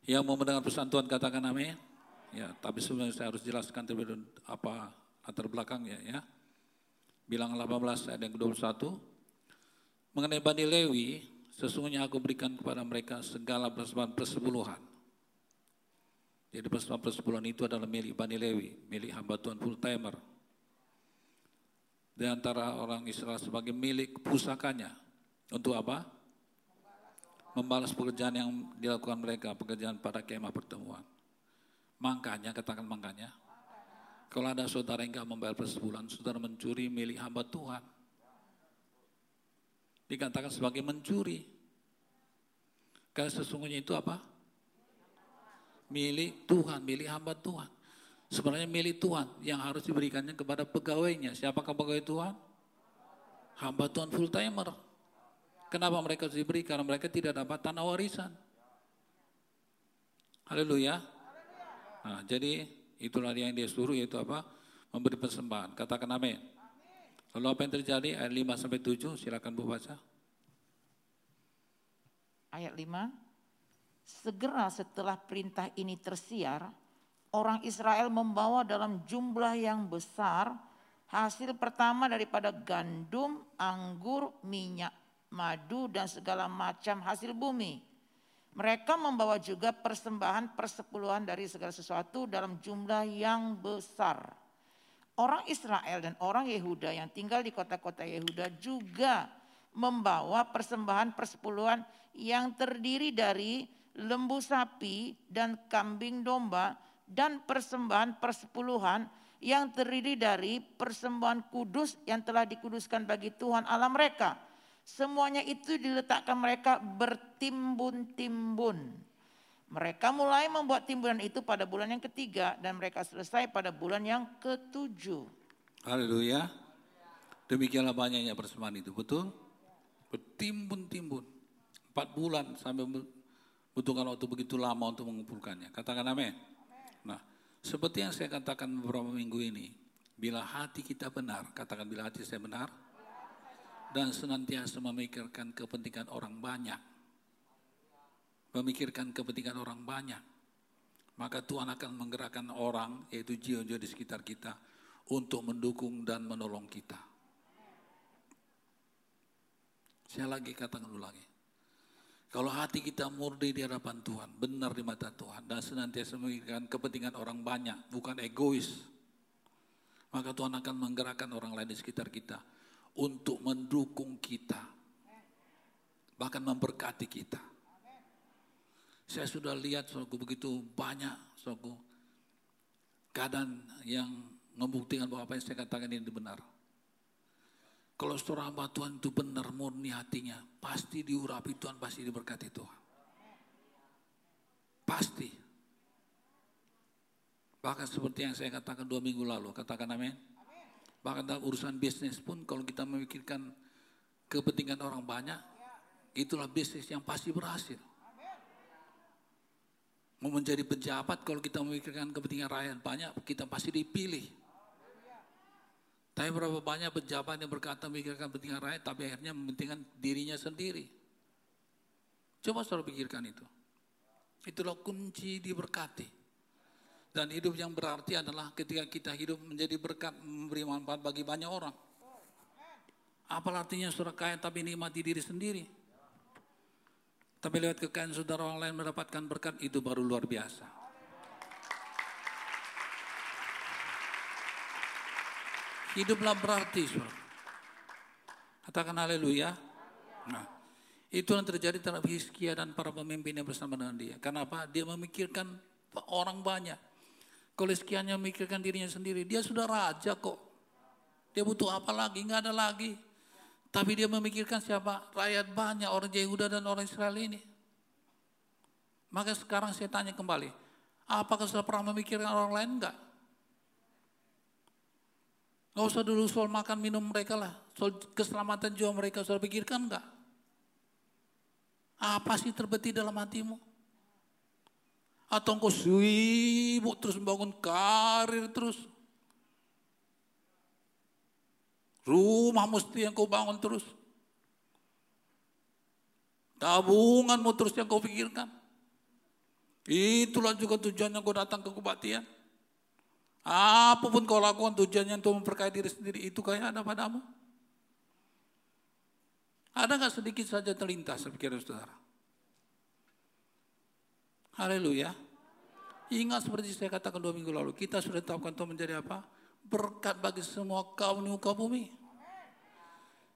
Yang mau mendengar pesan Tuhan katakan amin. Ya, tapi sebelumnya saya harus jelaskan terlebih dahulu apa latar belakangnya ya. Bilang 18 ayat yang ke-21. Mengenai Bani Lewi, sesungguhnya aku berikan kepada mereka segala persembahan persepuluhan jadi persepuluhan itu adalah milik Bani Lewi, milik hamba Tuhan full timer. Di antara orang Israel sebagai milik pusakanya. Untuk apa? Membalas pekerjaan yang dilakukan mereka, pekerjaan pada kemah pertemuan. Makanya, katakan makanya. Kalau ada saudara yang enggak membayar persepuluhan, saudara mencuri milik hamba Tuhan. Dikatakan sebagai mencuri. Karena sesungguhnya itu apa? Milik Tuhan, milik hamba Tuhan. Sebenarnya milik Tuhan yang harus diberikannya kepada pegawainya. Siapakah pegawai Tuhan? Hamba Tuhan full timer. Kenapa mereka harus diberi? Karena mereka tidak dapat tanah warisan. Haleluya. Nah, jadi itulah yang dia suruh yaitu apa? Memberi persembahan. Katakan amin. Lalu apa yang terjadi? Ayat 5 sampai 7, silakan Bu baca. Ayat 5. Segera setelah perintah ini tersiar, orang Israel membawa dalam jumlah yang besar hasil pertama daripada gandum, anggur, minyak, madu, dan segala macam hasil bumi. Mereka membawa juga persembahan persepuluhan dari segala sesuatu dalam jumlah yang besar. Orang Israel dan orang Yehuda yang tinggal di kota-kota Yehuda juga membawa persembahan persepuluhan yang terdiri dari lembu sapi dan kambing domba dan persembahan persepuluhan yang terdiri dari persembahan kudus yang telah dikuduskan bagi Tuhan Allah mereka. Semuanya itu diletakkan mereka bertimbun-timbun. Mereka mulai membuat timbunan itu pada bulan yang ketiga dan mereka selesai pada bulan yang ketujuh. Haleluya. Demikianlah banyaknya persembahan itu, betul? Bertimbun-timbun. Empat bulan sampai butuhkan waktu begitu lama untuk mengumpulkannya. Katakan amin. Nah, seperti yang saya katakan beberapa minggu ini, bila hati kita benar, katakan bila hati saya benar, dan senantiasa memikirkan kepentingan orang banyak, memikirkan kepentingan orang banyak, maka Tuhan akan menggerakkan orang, yaitu jiwa-jiwa di sekitar kita, untuk mendukung dan menolong kita. Saya lagi katakan ulangi. Kalau hati kita murni di hadapan Tuhan, benar di mata Tuhan, dan senantiasa memikirkan kepentingan orang banyak, bukan egois, maka Tuhan akan menggerakkan orang lain di sekitar kita untuk mendukung kita, bahkan memberkati kita. Saya sudah lihat suatu begitu banyak suatu keadaan yang membuktikan bahwa apa yang saya katakan ini benar. Kalau seorang hamba Tuhan itu benar murni hatinya, pasti diurapi Tuhan, pasti diberkati Tuhan. Pasti. Bahkan seperti yang saya katakan dua minggu lalu, katakan amin. Bahkan dalam urusan bisnis pun kalau kita memikirkan kepentingan orang banyak, itulah bisnis yang pasti berhasil. Mau menjadi pejabat kalau kita memikirkan kepentingan rakyat banyak, kita pasti dipilih. Tapi berapa banyak pejabat yang berkata memikirkan kepentingan rakyat, tapi akhirnya mementingkan dirinya sendiri. Coba saudara pikirkan itu. Itulah kunci diberkati. Dan hidup yang berarti adalah ketika kita hidup menjadi berkat, memberi manfaat bagi banyak orang. Apa artinya saudara kaya tapi nikmati diri sendiri? Tapi lewat kekayaan saudara orang lain mendapatkan berkat itu baru luar biasa. Hiduplah berarti, saudara. Katakan haleluya. Nah, itu yang terjadi terhadap Hizkia dan para pemimpin yang bersama dengan dia. Kenapa? Dia memikirkan orang banyak. Kalau Hizkianya memikirkan dirinya sendiri, dia sudah raja kok. Dia butuh apa lagi? Enggak ada lagi. Tapi dia memikirkan siapa? Rakyat banyak, orang Yehuda dan orang Israel ini. Maka sekarang saya tanya kembali, apakah sudah pernah memikirkan orang lain? Enggak. Gak usah dulu soal makan minum mereka lah. Soal keselamatan jiwa mereka sudah pikirkan enggak? Apa sih terbeti dalam hatimu? Atau engkau sibuk terus membangun karir terus. Rumah mesti yang kau bangun terus. Tabunganmu terus yang kau pikirkan. Itulah juga tujuannya kau datang ke kebaktian. Apa pun kau lakukan tujuannya untuk memperkaya diri sendiri itu kayak ada padamu. Ada nggak sedikit saja terlintas pikiran saudara? Haleluya. Ingat seperti saya katakan dua minggu lalu, kita sudah tetapkan Tuhan menjadi apa? Berkat bagi semua kaum di muka bumi.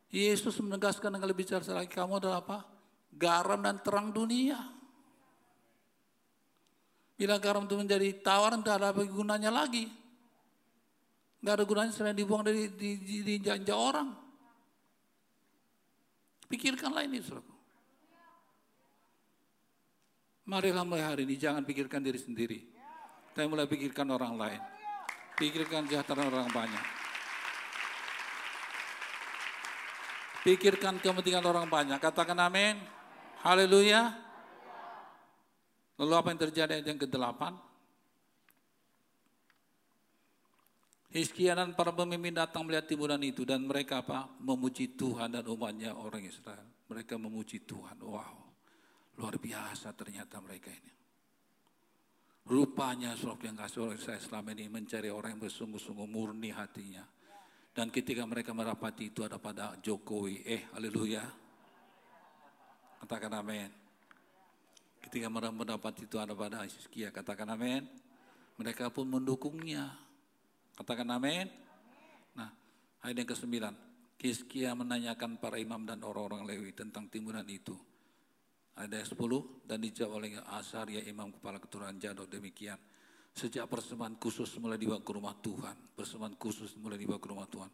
Yesus menegaskan dengan lebih jelas lagi kamu adalah apa? Garam dan terang dunia. Bila garam itu menjadi tawar, tidak ada gunanya lagi. Nggak ada gunanya selain dibuang dari di, di, di janja orang. Pikirkanlah ini, saudaraku. Marilah mulai hari ini jangan pikirkan diri sendiri. Tapi mulai pikirkan orang lain. Pikirkan kesejahteraan orang banyak. Pikirkan kepentingan orang banyak. Katakan amin. Haleluya. Lalu apa yang terjadi yang ke-8? Hizkia dan para pemimpin datang melihat timbunan itu dan mereka apa? Memuji Tuhan dan umatnya orang Israel. Mereka memuji Tuhan. Wow, luar biasa ternyata mereka ini. Rupanya surat yang kasih oleh saya selama ini mencari orang yang bersungguh-sungguh murni hatinya. Dan ketika mereka merapati itu ada pada Jokowi. Eh, haleluya. Katakan amin. Ketika mereka mendapat itu ada pada Hizkia, katakan amin. Mereka pun mendukungnya. Katakan amin. Nah, ayat yang ke-9. Kiskia menanyakan para imam dan orang-orang Lewi tentang timuran itu. Ayat 10, dan dijawab oleh ya imam kepala keturunan Jadok demikian. Sejak persembahan khusus mulai dibawa ke rumah Tuhan, persembahan khusus mulai dibawa ke rumah Tuhan,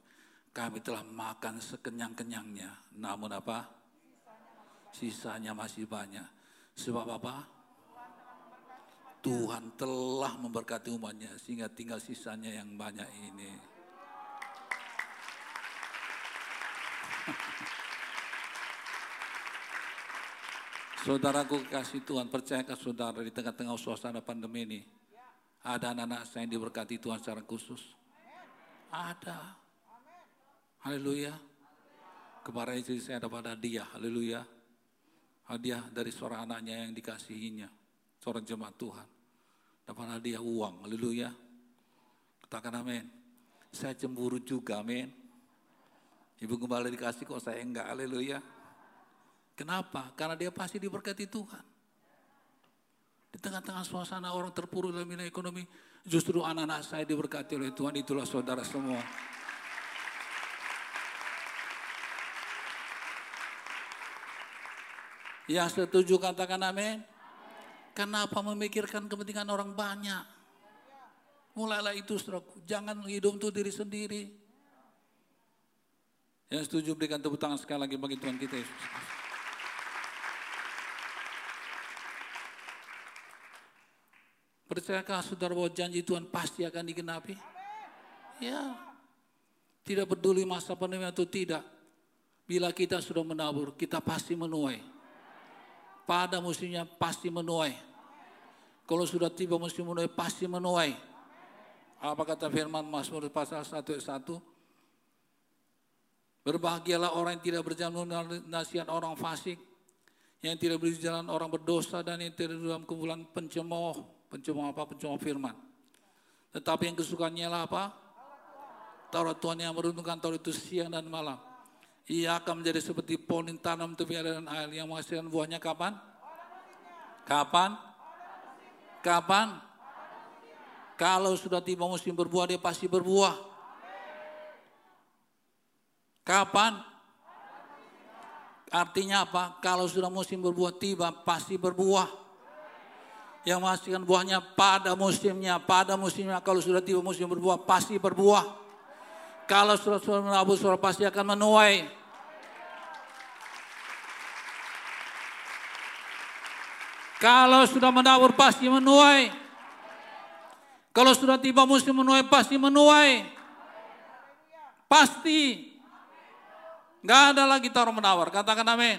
kami telah makan sekenyang-kenyangnya. Namun apa? Sisanya masih banyak. Sebab apa? Tuhan telah memberkati umatnya sehingga tinggal sisanya yang banyak ini. Saudaraku kasih Tuhan, percayakan saudara di tengah-tengah suasana pandemi ini. Ada anak-anak saya yang diberkati Tuhan secara khusus. Ada. Haleluya. Kemarin istri saya dapat hadiah, haleluya. Hadiah dari seorang anaknya yang dikasihinya. Seorang jemaat Tuhan dapat hadiah uang, haleluya. Katakan amin. Saya cemburu juga, amin. Ibu gembala dikasih kok saya enggak, haleluya. Kenapa? Karena dia pasti diberkati Tuhan. Di tengah-tengah suasana orang terpuruk dalam nilai ekonomi, justru anak-anak saya diberkati oleh Tuhan, itulah saudara semua. Yang setuju katakan amin. Kenapa memikirkan kepentingan orang banyak? Mulailah itu, saudaraku. Jangan hidup untuk diri sendiri. Yang setuju berikan tepuk tangan sekali lagi bagi Tuhan kita Yesus. Percayakah saudara bahwa janji Tuhan pasti akan digenapi? Ya. Tidak peduli masa pandemi atau tidak. Bila kita sudah menabur, kita pasti menuai pada musimnya pasti menuai. Kalau sudah tiba musim menuai, pasti menuai. Apa kata firman Mazmur pasal 1 ayat 1? Berbahagialah orang yang tidak berjalan nasihat orang fasik, yang tidak berjalan orang berdosa dan yang tidak dalam kumpulan pencemooh, pencemooh apa? Pencemooh firman. Tetapi yang kesukaannya lah apa? Taurat Tuhan yang meruntuhkan Taurat itu siang dan malam ia akan menjadi seperti pohon yang tanam tepi air yang menghasilkan buahnya kapan? Kapan? Kapan? Kalau sudah tiba musim berbuah, dia pasti berbuah. Kapan? Artinya apa? Kalau sudah musim berbuah tiba, pasti berbuah. Yang menghasilkan buahnya pada musimnya, pada musimnya. Kalau sudah tiba musim berbuah, pasti berbuah. Kalau sudah menabur, sudah pasti akan menuai. Kalau sudah menabur pasti menuai. Kalau sudah tiba musim menuai pasti menuai. Pasti. Gak ada lagi taruh menawar. Katakan amin.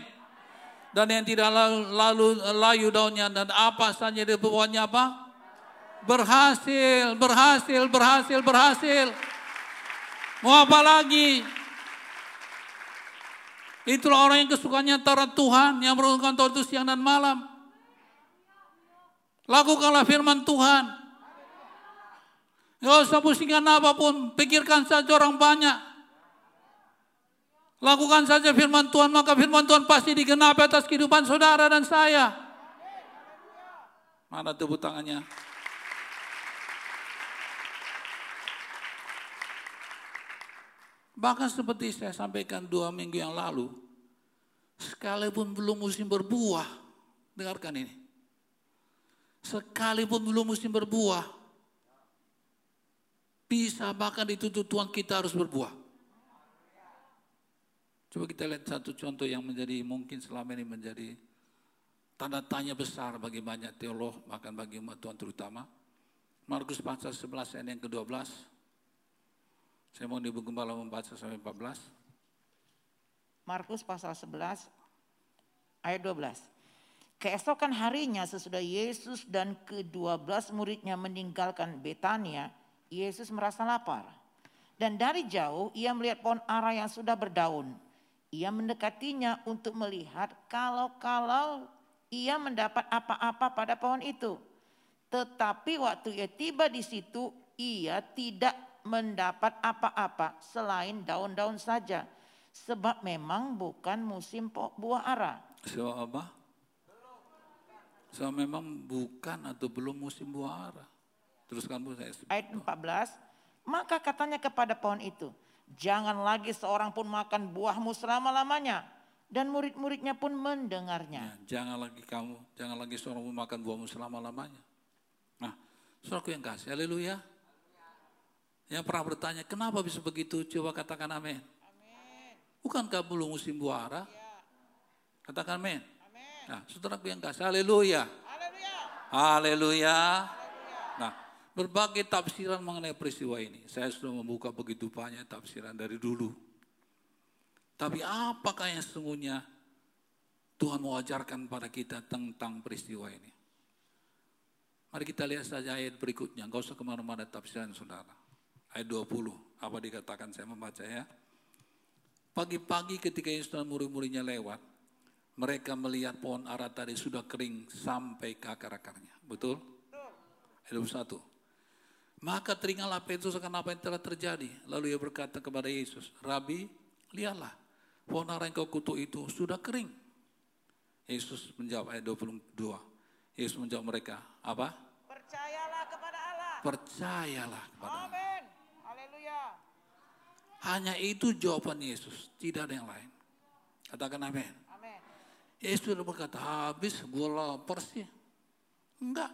Dan yang tidak lalu, lalu layu daunnya dan apa saja di bawahnya apa? Berhasil, berhasil, berhasil, berhasil. Mau apa lagi? Itulah orang yang kesukaannya antara Tuhan yang melakukan Tuhan itu siang dan malam. Lakukanlah firman Tuhan. Gak usah pusingkan apa pun, pikirkan saja orang banyak. Lakukan saja firman Tuhan, maka firman Tuhan pasti digenapi atas kehidupan saudara dan saya. Mana tepuk tangannya? Bahkan seperti saya sampaikan dua minggu yang lalu, sekalipun belum musim berbuah, dengarkan ini. Sekalipun belum musim berbuah, bisa bahkan dituntut Tuhan kita harus berbuah. Coba kita lihat satu contoh yang menjadi mungkin selama ini menjadi tanda tanya besar bagi banyak teolog, bahkan bagi umat Tuhan terutama. Markus pasal 11 ayat yang ke-12. Saya mau Ibu Gembala membaca sampai 14. Markus pasal 11 ayat 12. Keesokan harinya sesudah Yesus dan ke-12 muridnya meninggalkan Betania, Yesus merasa lapar. Dan dari jauh ia melihat pohon ara yang sudah berdaun. Ia mendekatinya untuk melihat kalau-kalau ia mendapat apa-apa pada pohon itu. Tetapi waktu ia tiba di situ, ia tidak mendapat apa-apa selain daun-daun saja. Sebab memang bukan musim buah ara. So apa? So memang bukan atau belum musim buah ara. Teruskan Bu saya. Ayat 14. Maka katanya kepada pohon itu, jangan lagi seorang pun makan buahmu selama-lamanya. Dan murid-muridnya pun mendengarnya. Ya, jangan lagi kamu, jangan lagi seorang pun makan buahmu selama-lamanya. Nah, saudaraku yang kasih, haleluya. Yang pernah bertanya, kenapa bisa begitu? Coba katakan amin. Bukankah belum musim buah ara? Ya. Katakan amin. Nah, saudaraku yang kasih, haleluya. Haleluya. Nah, berbagai tafsiran mengenai peristiwa ini. Saya sudah membuka begitu banyak tafsiran dari dulu. Tapi apakah yang sesungguhnya Tuhan mau ajarkan pada kita tentang peristiwa ini? Mari kita lihat saja ayat berikutnya. Gak usah ke mana-mana tafsiran saudara ayat 20. Apa dikatakan saya membaca ya. Pagi-pagi ketika Yesus dan murid-muridnya lewat, mereka melihat pohon ara tadi sudah kering sampai ke akar-akarnya. Betul? Ayat 21. Maka teringatlah Petrus akan apa yang telah terjadi. Lalu ia berkata kepada Yesus, Rabi, lihatlah, pohon ara yang kau kutuk itu sudah kering. Yesus menjawab ayat 22. Yesus menjawab mereka, apa? Percayalah kepada Allah. Percayalah kepada Allah. Hanya itu jawaban Yesus, tidak ada yang lain. Katakan amin. Amin. Yesus sudah berkata, habis gue lapar sih. Enggak.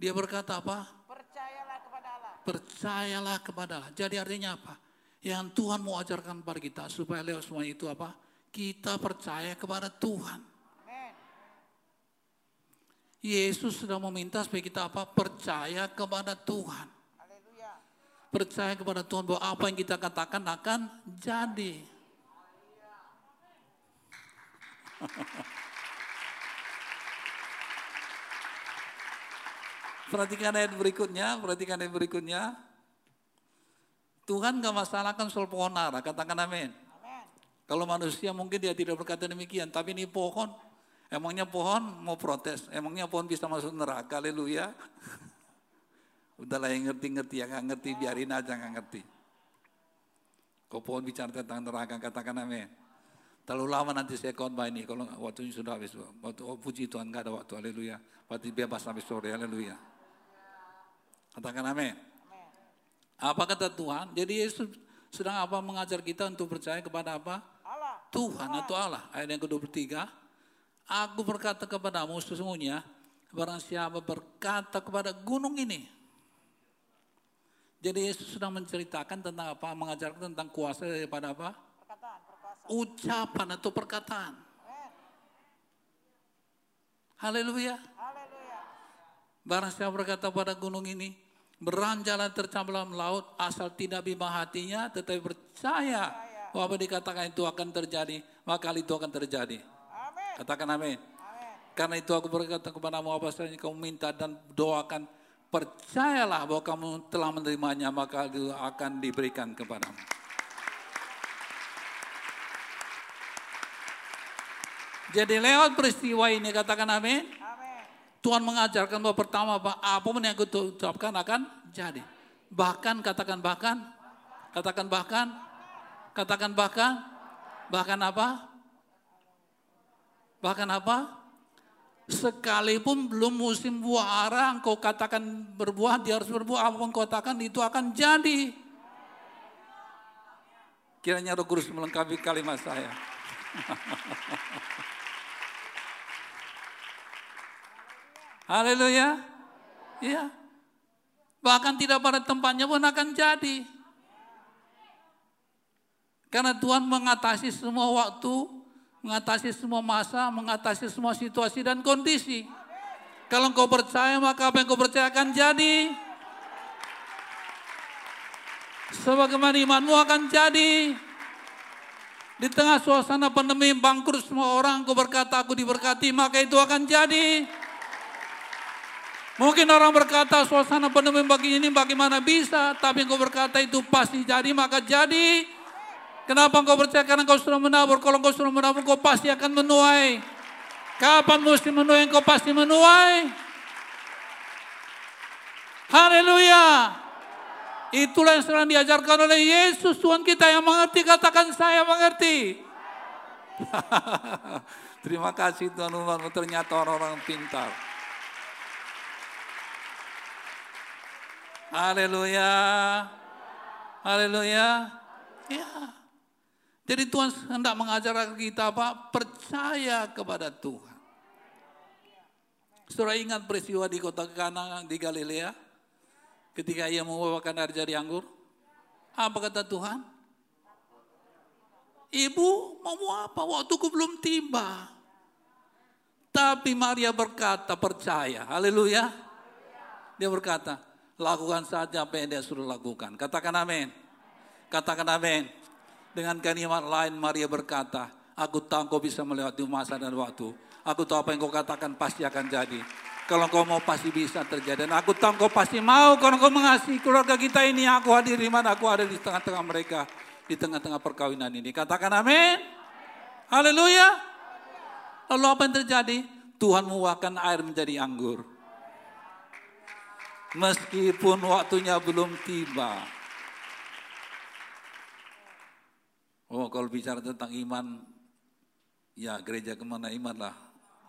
Dia berkata apa? Percayalah kepada Allah. Percayalah kepada Allah. Jadi artinya apa? Yang Tuhan mau ajarkan kepada kita supaya lewat semua itu apa? Kita percaya kepada Tuhan. Amin. Yesus sudah meminta supaya kita apa? Percaya kepada Tuhan percaya kepada Tuhan bahwa apa yang kita katakan akan jadi. Perhatikan ayat berikutnya, perhatikan ayat berikutnya. Tuhan gak masalahkan soal pohon ara, katakan amin. Kalau manusia mungkin dia tidak berkata demikian, tapi ini pohon. Emangnya pohon mau protes, emangnya pohon bisa masuk neraka, haleluya. Udahlah yang ngerti-ngerti, yang nggak ngerti biarin aja nggak ngerti. Kau pohon bicara tentang neraka, katakan amin. Terlalu lama nanti saya khotbah ini, kalau waktunya sudah habis. Waktu, oh, puji Tuhan, nggak ada waktu, haleluya. Berarti bebas sampai sore, haleluya. Katakan amin. Apa kata Tuhan? Jadi Yesus sedang apa mengajar kita untuk percaya kepada apa? Allah. Tuhan Allah. atau Allah. Ayat yang ke-23. Aku berkata kepadamu sesungguhnya, barang siapa berkata kepada gunung ini, jadi Yesus sedang menceritakan tentang apa? Mengajarkan tentang kuasa daripada apa? Perkataan, perkuasa. Ucapan atau perkataan. Haleluya. Haleluya. Barang siapa berkata pada gunung ini, beranjalan tercambelam laut, asal tidak bimbang hatinya, tetapi percaya Apa dikatakan itu akan terjadi, maka hal itu akan terjadi. Amin. Katakan amin. Karena itu aku berkata kepadamu apa saja kau minta dan doakan. Percayalah bahwa kamu telah menerimanya maka itu akan diberikan kepadamu. Jadi lewat peristiwa ini katakan amin. Amin. Tuhan mengajarkan bahwa pertama apa apa pun yang aku ucapkan akan jadi. Bahkan katakan bahkan, katakan bahkan, katakan bahkan, bahkan apa? Bahkan apa? Sekalipun belum musim buah arah, engkau katakan berbuah, dia harus berbuah, apa pun kau katakan itu akan jadi. Kiranya Roh Kudus melengkapi kalimat saya. Haleluya. Iya. Bahkan tidak pada tempatnya pun akan jadi. Karena Tuhan mengatasi semua waktu, mengatasi semua masa, mengatasi semua situasi dan kondisi. Kalau engkau percaya maka apa yang kau percaya akan jadi. Sebagaimana imanmu akan jadi. Di tengah suasana pandemi bangkrut semua orang, kau berkata aku diberkati, maka itu akan jadi. Mungkin orang berkata suasana pandemi bagi ini bagaimana bisa, tapi engkau berkata itu pasti jadi, maka jadi. Kenapa engkau percaya? Karena engkau sudah menabur. Kalau engkau sudah menabur, engkau pasti akan menuai. Kapan mesti menuai? Engkau pasti menuai. Haleluya. Itulah yang sedang diajarkan oleh Yesus Tuhan kita yang mengerti. Katakan saya mengerti. Terima kasih Tuhan umatmu ternyata orang-orang pintar. Haleluya. Haleluya. Ya. Jadi Tuhan hendak mengajar kita apa? Percaya kepada Tuhan. Saudara ingat peristiwa di kota Kana di Galilea? Ketika ia membawakan air jadi anggur. Apa kata Tuhan? Ibu mau apa? Waktuku belum tiba. Tapi Maria berkata percaya. Haleluya. Dia berkata, lakukan saja apa yang dia suruh lakukan. Katakan amin. Katakan amin. Dengan kalimat lain Maria berkata, aku tahu kau bisa melewati masa dan waktu. Aku tahu apa yang kau katakan pasti akan jadi. Kalau kau mau pasti bisa terjadi. Dan aku tahu kau pasti mau kalau kau mengasihi keluarga kita ini. Aku hadir di mana aku ada di tengah-tengah mereka. Di tengah-tengah perkawinan ini. Katakan amin. Haleluya. Lalu apa yang terjadi? Tuhan menguahkan air menjadi anggur. Meskipun waktunya belum tiba. Oh kalau bicara tentang iman, ya gereja ke mana iman lah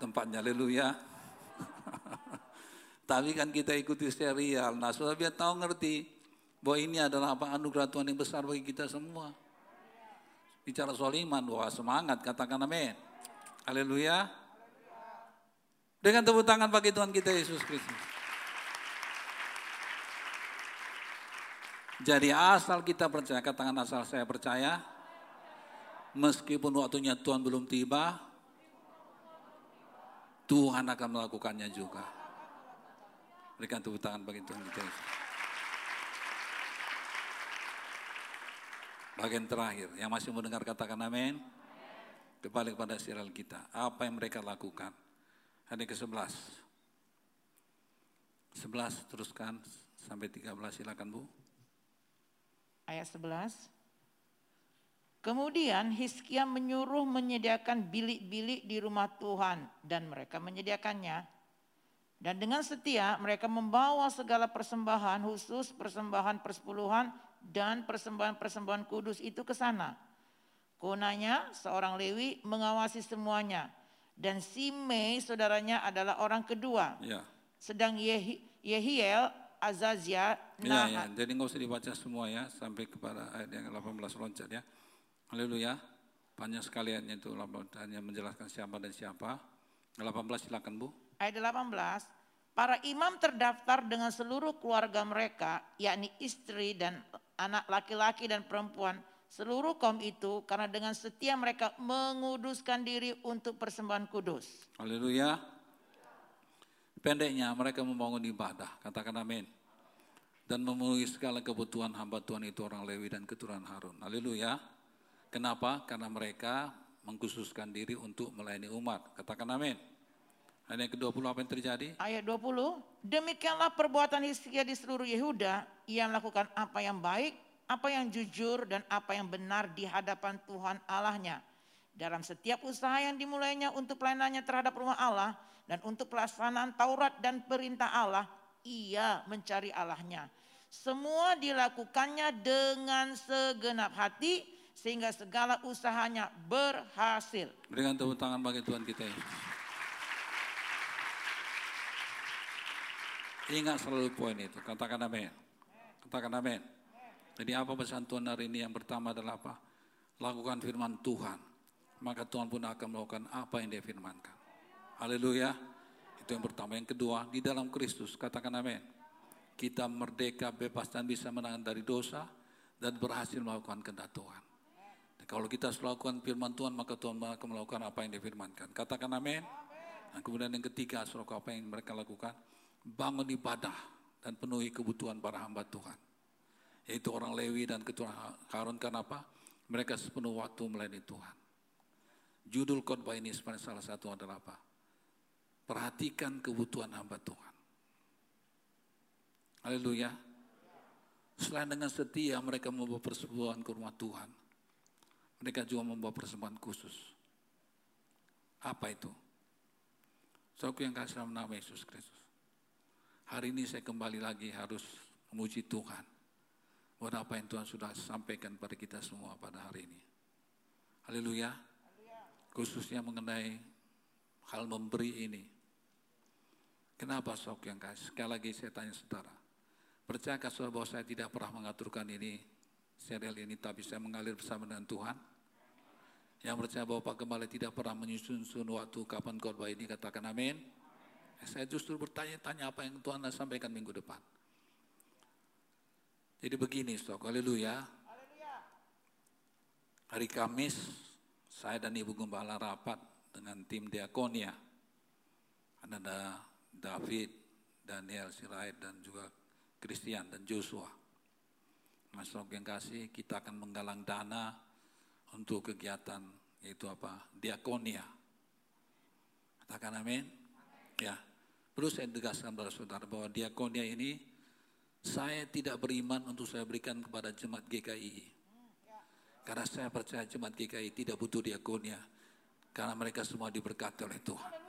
tempatnya, haleluya. Tapi kan kita ikuti serial, nah sudah biar tahu ngerti bahwa ini adalah apa anugerah Tuhan yang besar bagi kita semua. Bicara soal iman, wah semangat, katakan amin. Haleluya. Dengan tepuk tangan bagi Tuhan kita Yesus Kristus. Jadi asal kita percaya, katakan asal saya percaya, meskipun waktunya Tuhan belum tiba, Tuhan akan melakukannya juga. Berikan tepuk tangan bagi Tuhan kita. Bagian terakhir, yang masih mendengar katakan amin. Kembali kepada serial kita. Apa yang mereka lakukan? Hari ke-11. 11 teruskan sampai 13 silakan Bu. Ayat 11. Kemudian Hizkia menyuruh menyediakan bilik-bilik di rumah Tuhan dan mereka menyediakannya. Dan dengan setia mereka membawa segala persembahan khusus, persembahan persepuluhan dan persembahan-persembahan kudus itu ke sana. Konanya seorang Lewi mengawasi semuanya. Dan Simei saudaranya adalah orang kedua. Ya. Sedang Yehi, Yehiel, Azazia, Ya, ya. Jadi nggak usah dibaca semua ya sampai kepada ayat yang 18 loncat ya. Haleluya. Panjang sekali ayatnya itu hanya menjelaskan siapa dan siapa. 18 silakan Bu. ayat 18, para imam terdaftar dengan seluruh keluarga mereka, yakni istri dan anak laki-laki dan perempuan, seluruh kaum itu karena dengan setia mereka menguduskan diri untuk persembahan kudus. Haleluya. Pendeknya mereka membangun ibadah. Katakan amin. Dan memenuhi segala kebutuhan hamba Tuhan itu orang Lewi dan keturunan Harun. Haleluya. Kenapa? Karena mereka mengkhususkan diri untuk melayani umat. Katakan amin. Dan yang ke-20 apa yang terjadi? Ayat 20, demikianlah perbuatan Hizkia di seluruh Yehuda, ia melakukan apa yang baik, apa yang jujur, dan apa yang benar di hadapan Tuhan Allahnya. Dalam setiap usaha yang dimulainya untuk pelayanannya terhadap rumah Allah, dan untuk pelaksanaan Taurat dan perintah Allah, ia mencari Allahnya. Semua dilakukannya dengan segenap hati, sehingga segala usahanya berhasil. Berikan tepuk tangan bagi Tuhan kita. Yesus. Ingat selalu poin itu, katakan amin. Katakan amin. Jadi apa pesan Tuhan hari ini? Yang pertama adalah apa? Lakukan firman Tuhan. Maka Tuhan pun akan melakukan apa yang dia firmankan. Haleluya. Itu yang pertama. Yang kedua, di dalam Kristus. Katakan amin. Kita merdeka, bebas dan bisa menang dari dosa. Dan berhasil melakukan kehendak Tuhan. Kalau kita melakukan firman Tuhan, maka Tuhan akan melakukan apa yang difirmankan. Katakan amin. Dan kemudian yang ketiga, selalu apa yang mereka lakukan? bangun ibadah dan penuhi kebutuhan para hamba Tuhan. Yaitu orang Lewi dan ketua Harun kenapa? Mereka sepenuh waktu melayani Tuhan. Judul khotbah ini sebenarnya salah satu adalah apa? Perhatikan kebutuhan hamba Tuhan. Haleluya. Selain dengan setia mereka membawa persembahan ke rumah Tuhan. Mereka juga membawa persembahan khusus. Apa itu? Saudara yang kasih dalam nama Yesus Kristus. Hari ini saya kembali lagi harus memuji Tuhan. Buat apa yang Tuhan sudah sampaikan pada kita semua pada hari ini. Haleluya. Khususnya mengenai hal memberi ini. Kenapa sok yang kasih? Sekali lagi saya tanya saudara. Percayakah saudara bahwa saya tidak pernah mengaturkan ini, serial ini, tapi saya mengalir bersama dengan Tuhan? Yang percaya bahwa Pak Gembala tidak pernah menyusun waktu kapan khotbah ini, katakan amin. Saya justru bertanya-tanya apa yang Tuhan sampaikan minggu depan. Jadi begini, stok, haleluya. Hari Kamis, saya dan Ibu Gembala rapat dengan tim Diakonia. Ada David, Daniel, Sirait, dan juga Christian dan Joshua. Mas yang kasih, kita akan menggalang dana untuk kegiatan yaitu apa? Diakonia. Katakan amin. Ya, perlu saya tegaskan pada saudara bahwa diakonia ini saya tidak beriman untuk saya berikan kepada jemaat GKI. Karena saya percaya jemaat GKI tidak butuh diakonia. Karena mereka semua diberkati oleh Tuhan.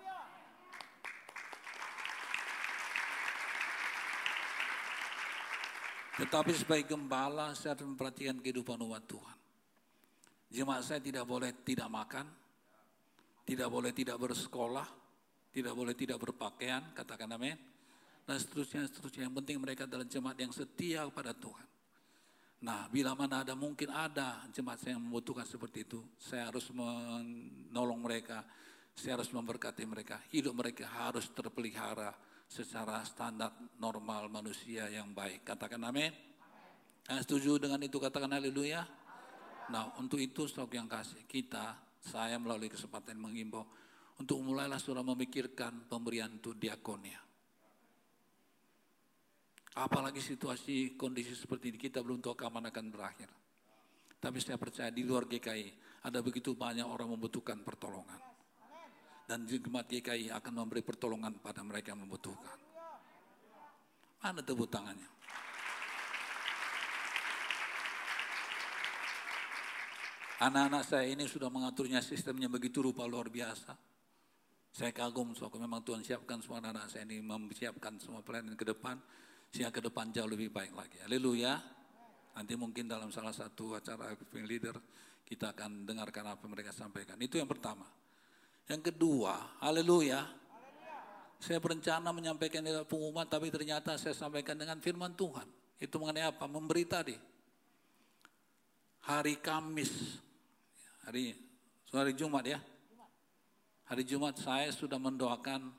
Tetapi sebagai gembala saya harus memperhatikan kehidupan umat Tuhan. Jemaat saya tidak boleh tidak makan, tidak boleh tidak bersekolah, tidak boleh tidak berpakaian, katakan amin. Dan seterusnya, seterusnya. Yang penting mereka adalah jemaat yang setia kepada Tuhan. Nah, bila mana ada mungkin ada jemaat saya yang membutuhkan seperti itu, saya harus menolong mereka, saya harus memberkati mereka. Hidup mereka harus terpelihara secara standar normal manusia yang baik. Katakan amin. Yang setuju dengan itu katakan haleluya. Nah, untuk itu stok yang kasih kita, saya melalui kesempatan mengimbau untuk mulailah saudara memikirkan pemberian untuk diakonia. Apalagi situasi kondisi seperti ini kita belum tahu kapan akan berakhir. Tapi saya percaya di luar GKI ada begitu banyak orang membutuhkan pertolongan. Dan jemaat GKI akan memberi pertolongan pada mereka yang membutuhkan. Mana tepuk tangannya? Anak-anak saya ini sudah mengaturnya sistemnya begitu rupa luar biasa. Saya kagum, so memang Tuhan siapkan semua anak-anak saya ini, mempersiapkan semua pelayanan ke depan, sehingga ke depan jauh lebih baik lagi. Haleluya. Nanti mungkin dalam salah satu acara Leader, kita akan dengarkan apa mereka sampaikan. Itu yang pertama. Yang kedua, haleluya. Saya berencana menyampaikan pengumuman, tapi ternyata saya sampaikan dengan firman Tuhan. Itu mengenai apa? Memberi tadi. Hari Kamis, hari, hari Jumat ya, Hari Jumat saya sudah mendoakan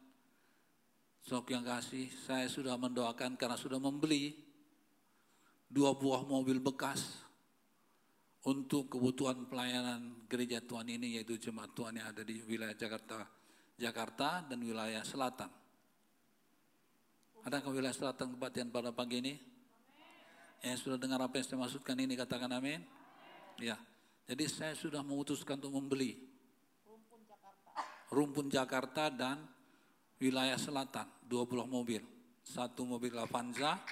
Sok yang kasih, saya sudah mendoakan karena sudah membeli dua buah mobil bekas untuk kebutuhan pelayanan gereja Tuhan ini yaitu jemaat Tuhan yang ada di wilayah Jakarta, Jakarta dan wilayah selatan. Ada ke wilayah selatan kebatian pada pagi ini? Yang sudah dengar apa yang saya maksudkan ini katakan amin. Ya, Jadi saya sudah memutuskan untuk membeli Rumpun Jakarta dan wilayah selatan, dua buah mobil. Satu mobil Avanza,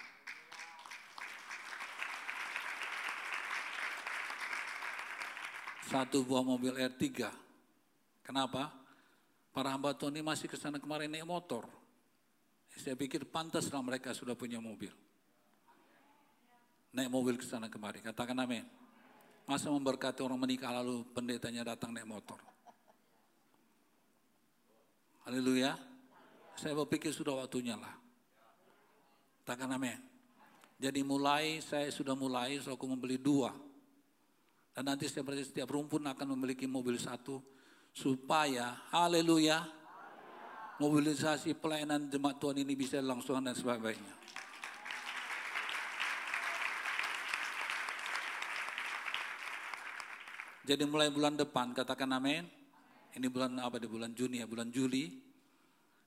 satu buah mobil R3. Kenapa? Para hamba Tuhan ini masih ke sana kemarin naik motor. Saya pikir pantaslah mereka sudah punya mobil. Naik mobil ke sana kemari. Katakan amin. Masa memberkati orang menikah lalu pendetanya datang naik motor. Haleluya. Saya berpikir sudah waktunya lah. Takkan amin. Jadi mulai, saya sudah mulai, so membeli dua. Dan nanti berarti setiap rumpun akan memiliki mobil satu. Supaya, haleluya, mobilisasi pelayanan jemaat Tuhan ini bisa langsung dan sebagainya. Jadi mulai bulan depan, katakan amin. Ini bulan apa di bulan Juni ya, bulan Juli.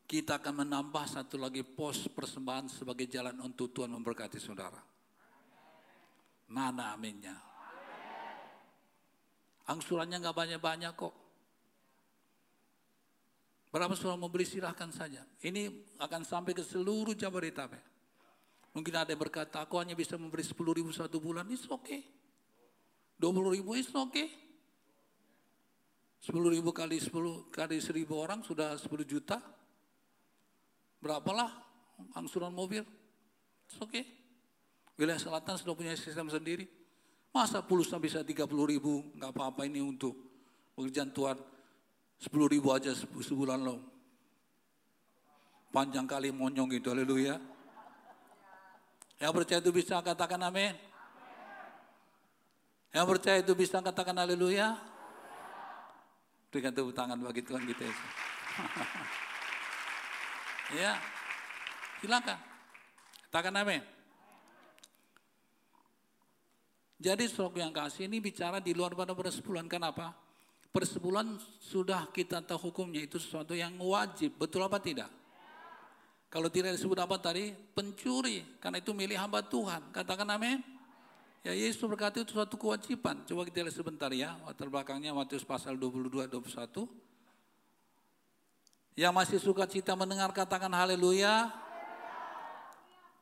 Kita akan menambah satu lagi pos persembahan sebagai jalan untuk Tuhan memberkati saudara. Mana aminnya? Angsurannya nggak banyak-banyak kok. Berapa saudara mau beli silahkan saja. Ini akan sampai ke seluruh Jabodetabek. Mungkin ada yang berkata, aku hanya bisa memberi 10 ribu satu bulan, it's okay. 20 ribu it's okay. 10 ribu kali 10 kali 1000 orang sudah 10 juta. Berapalah angsuran mobil? Oke. Okay. Wilayah selatan sudah punya sistem sendiri. Masa pulsa bisa 30 ribu, nggak apa-apa ini untuk pekerjaan Tuhan. 10 ribu aja sebulan loh. Panjang kali monyong itu, haleluya. Yang percaya itu bisa katakan amin. Yang percaya itu bisa katakan haleluya. Berikan tepuk tangan bagi Tuhan kita Yesus. ya, silakan. Katakan amin. Jadi stok yang kasih ini bicara di luar pada persepuluhan. Kenapa? Persepuluhan sudah kita tahu hukumnya itu sesuatu yang wajib. Betul apa tidak? Kalau tidak disebut apa tadi? Pencuri. Karena itu milik hamba Tuhan. Katakan amin. Ya Yesus berkata itu suatu kewajiban. Coba kita lihat sebentar ya, latar belakangnya Matius pasal 22 21. Yang masih suka cita mendengar katakan haleluya.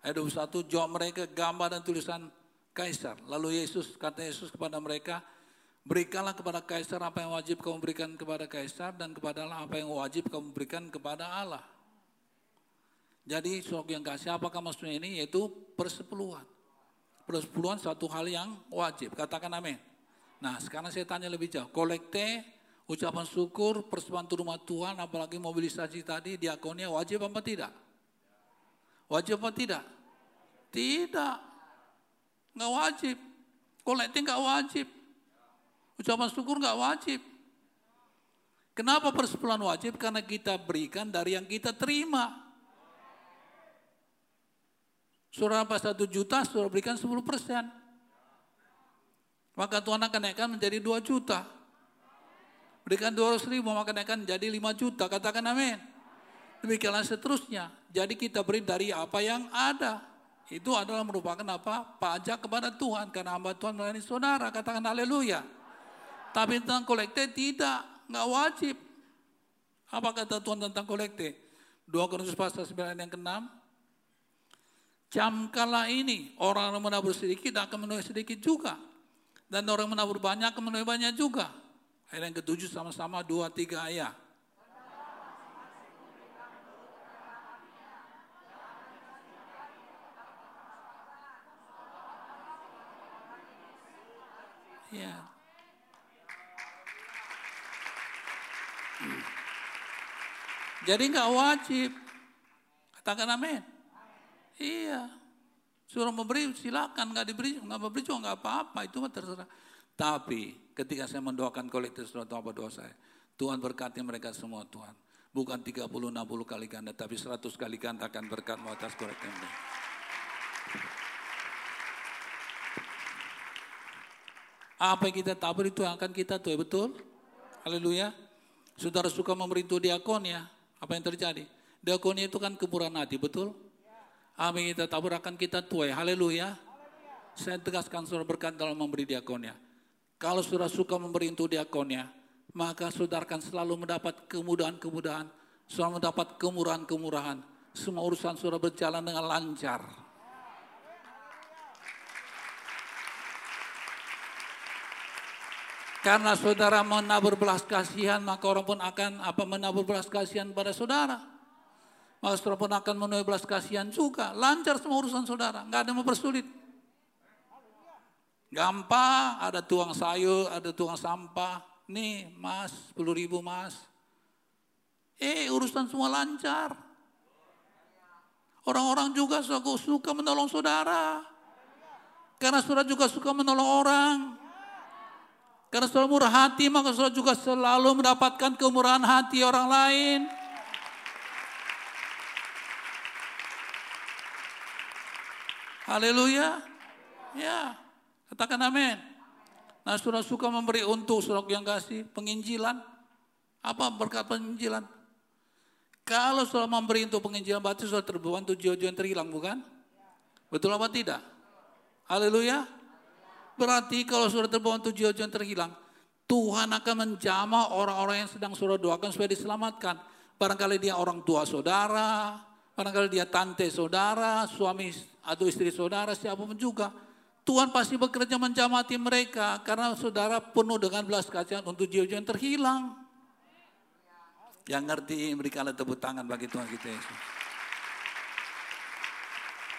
Ayat 21, jawab mereka gambar dan tulisan kaisar. Lalu Yesus kata Yesus kepada mereka, berikanlah kepada kaisar apa yang wajib kamu berikan kepada kaisar dan kepada Allah apa yang wajib kamu berikan kepada Allah. Jadi sok yang kasih apakah maksudnya ini? Yaitu persepuluhan persepuluhan satu hal yang wajib. Katakan amin. Nah sekarang saya tanya lebih jauh. Kolekte, ucapan syukur, persembahan rumah Tuhan, apalagi mobilisasi tadi, diakonnya wajib apa tidak? Wajib apa tidak? Tidak. Nggak wajib. Kolekte nggak wajib. Ucapan syukur nggak wajib. Kenapa persepuluhan wajib? Karena kita berikan dari yang kita terima. Surah apa satu juta, surah berikan 10 persen. Maka Tuhan akan naikkan menjadi 2 juta. Berikan 200 ribu, maka naikkan menjadi 5 juta. Katakan amin. Demikianlah seterusnya. Jadi kita beri dari apa yang ada. Itu adalah merupakan apa? Pajak kepada Tuhan. Karena hamba Tuhan melayani saudara. Katakan haleluya. Tapi tentang kolekte tidak. Nggak wajib. Apa kata Tuhan tentang kolekte? 2 Korintus pasal 9 yang ke-6. Jam kala ini orang yang menabur sedikit akan menuai sedikit juga. Dan orang yang menabur banyak akan menuai banyak juga. Ayat yang ketujuh sama-sama dua tiga ayat. Ya. Jadi nggak wajib. Katakan amin. Iya. Suruh memberi silakan, nggak diberi, nggak memberi juga nggak apa-apa, itu terserah. Tapi ketika saya mendoakan kolektif surat apa doa saya, Tuhan berkati mereka semua Tuhan. Bukan 30, 60 kali ganda, tapi 100 kali ganda akan berkatmu atas kolektif Apa yang kita tabur itu yang akan kita tuh, betul? Haleluya. Saudara suka memberi itu diakon ya, apa yang terjadi? Diakonnya itu kan kemurahan hati, betul? Amin kita tabur akan kita tuai. Haleluya. Saya tegaskan suara berkat dalam memberi diakonnya. Kalau saudara suka memberi untuk diakonnya, maka saudara akan selalu mendapat kemudahan-kemudahan, selalu mendapat kemurahan-kemurahan. Semua urusan saudara berjalan dengan lancar. Karena saudara menabur belas kasihan, maka orang pun akan apa menabur belas kasihan pada saudara. Maka saudara pun akan menuai belas kasihan juga. Lancar semua urusan saudara, nggak ada yang mempersulit. Gampang, ada tuang sayur, ada tuang sampah. Nih mas, 10 ribu mas. Eh urusan semua lancar. Orang-orang juga suka, suka menolong saudara. Karena saudara juga suka menolong orang. Karena saudara murah hati, maka saudara juga selalu mendapatkan kemurahan hati orang lain. Haleluya. Ya. Katakan amin. Nah saudara suka memberi untuk saudara yang kasih penginjilan. Apa berkat penginjilan? Kalau saudara memberi untuk penginjilan berarti saudara untuk jiwa-jiwa yang terhilang bukan? Betul apa tidak? Haleluya. Berarti kalau saudara terbawa jiwa-jiwa yang terhilang, Tuhan akan menjamah orang-orang yang sedang saudara doakan supaya diselamatkan. Barangkali dia orang tua saudara, barangkali dia tante saudara, suami atau istri saudara, siapa pun juga. Tuhan pasti bekerja menjamati mereka karena saudara penuh dengan belas kasihan untuk jiwa-jiwa yang terhilang. Yang ngerti berikanlah tepuk tangan bagi Tuhan kita Yesus.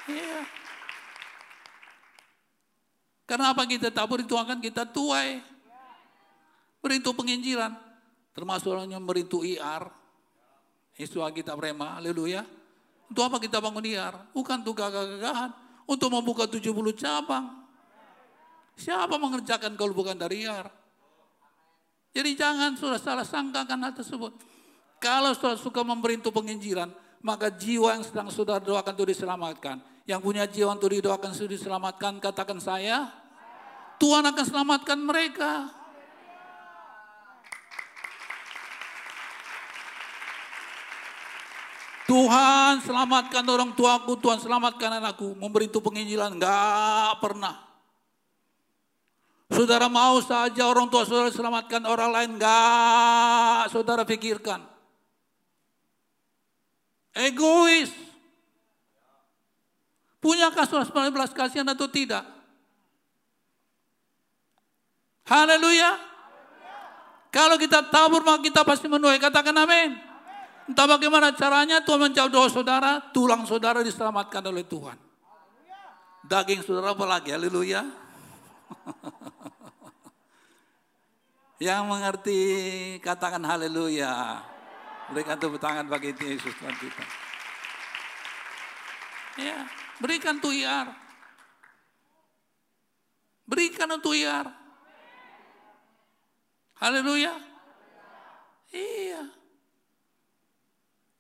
Iya. Karena apa kita tabur dituangkan kita tuai. Berintu penginjilan. Termasuk orang yang berintu IR. Yesus kita prema, haleluya. Untuk apa kita bangun IR? Bukan untuk gagah-gagahan. Untuk membuka 70 cabang. Siapa mengerjakan kalau bukan dari IAR? Jadi jangan sudah salah sangkakan hal tersebut. Kalau sudah suka memberi untuk penginjilan, maka jiwa yang sedang saudara doakan itu diselamatkan. Yang punya jiwa untuk didoakan sudah diselamatkan, katakan saya, Tuhan akan selamatkan mereka. Tuhan selamatkan orang tuaku, Tuhan selamatkan anakku. Memberi itu penginjilan, enggak pernah. Saudara mau saja orang tua saudara selamatkan orang lain, enggak saudara pikirkan. Egois. Punyakah saudara belas kasihan atau tidak? Haleluya. Kalau kita tabur maka kita pasti menuai. Katakan amin. Entah bagaimana caranya Tuhan menjawab doa saudara, tulang saudara diselamatkan oleh Tuhan. Daging saudara apa lagi? Haleluya. Yang mengerti katakan haleluya. Berikan tepuk tangan bagi Yesus Tuhan kita. Ya, berikan tuh iar. Berikan untuk iar. Haleluya. Iya.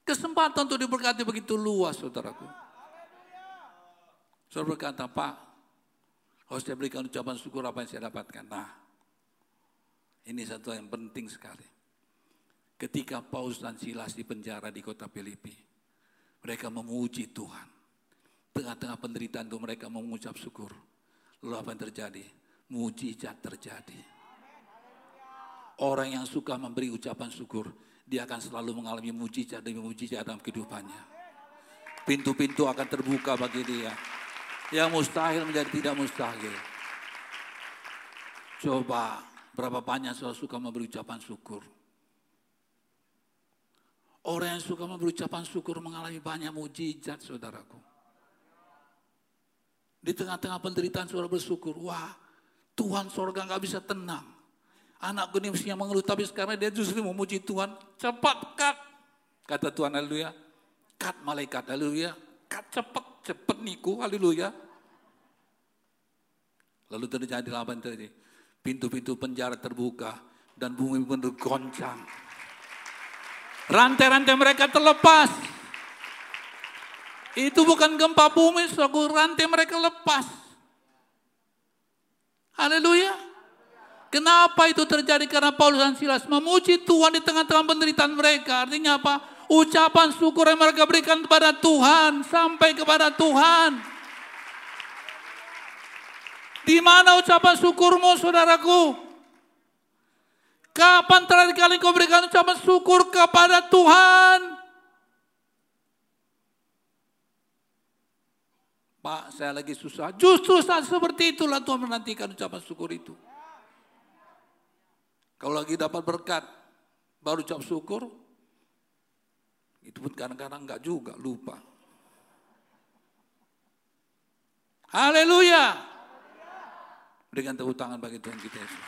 Kesempatan untuk diberkati begitu luas, saudaraku. Saudara berkata, Pak, harus saya berikan ucapan syukur apa yang saya dapatkan. Nah, ini satu yang penting sekali. Ketika Paulus dan Silas di penjara di kota Filipi, mereka memuji Tuhan. Tengah-tengah penderitaan itu mereka mengucap syukur. Lalu apa yang terjadi? Mujizat terjadi. Orang yang suka memberi ucapan syukur, dia akan selalu mengalami mujizat demi mujizat dalam kehidupannya. Pintu-pintu akan terbuka bagi dia. Yang mustahil menjadi tidak mustahil. Coba Berapa banyak saudara suka memberi ucapan syukur. Orang yang suka memberi ucapan syukur mengalami banyak mujizat saudaraku. Di tengah-tengah penderitaan saudara bersyukur. Wah Tuhan sorga nggak bisa tenang. Anakku ini mestinya mengeluh tapi sekarang dia justru memuji Tuhan. Cepat kat. Kata Tuhan haleluya. Kat malaikat haleluya. Kat cepat cepat niku haleluya. Lalu terjadi apa yang terjadi? Pintu-pintu penjara terbuka dan bumi pun bergoncang. Rantai-rantai mereka terlepas. Itu bukan gempa bumi, suatu rantai mereka lepas. Haleluya. Kenapa itu terjadi? Karena Paulus dan Silas memuji Tuhan di tengah-tengah penderitaan mereka. Artinya apa? Ucapan syukur yang mereka berikan kepada Tuhan. Sampai kepada Tuhan. Di mana ucapan syukurmu saudaraku? Kapan terakhir kali kau berikan ucapan syukur kepada Tuhan? Pak, saya lagi susah. Justru saat seperti itulah Tuhan menantikan ucapan syukur itu. Kalau lagi dapat berkat, baru ucap syukur, itu pun kadang-kadang enggak juga, lupa. Haleluya. Berikan tepuk tangan bagi Tuhan kita Yesus.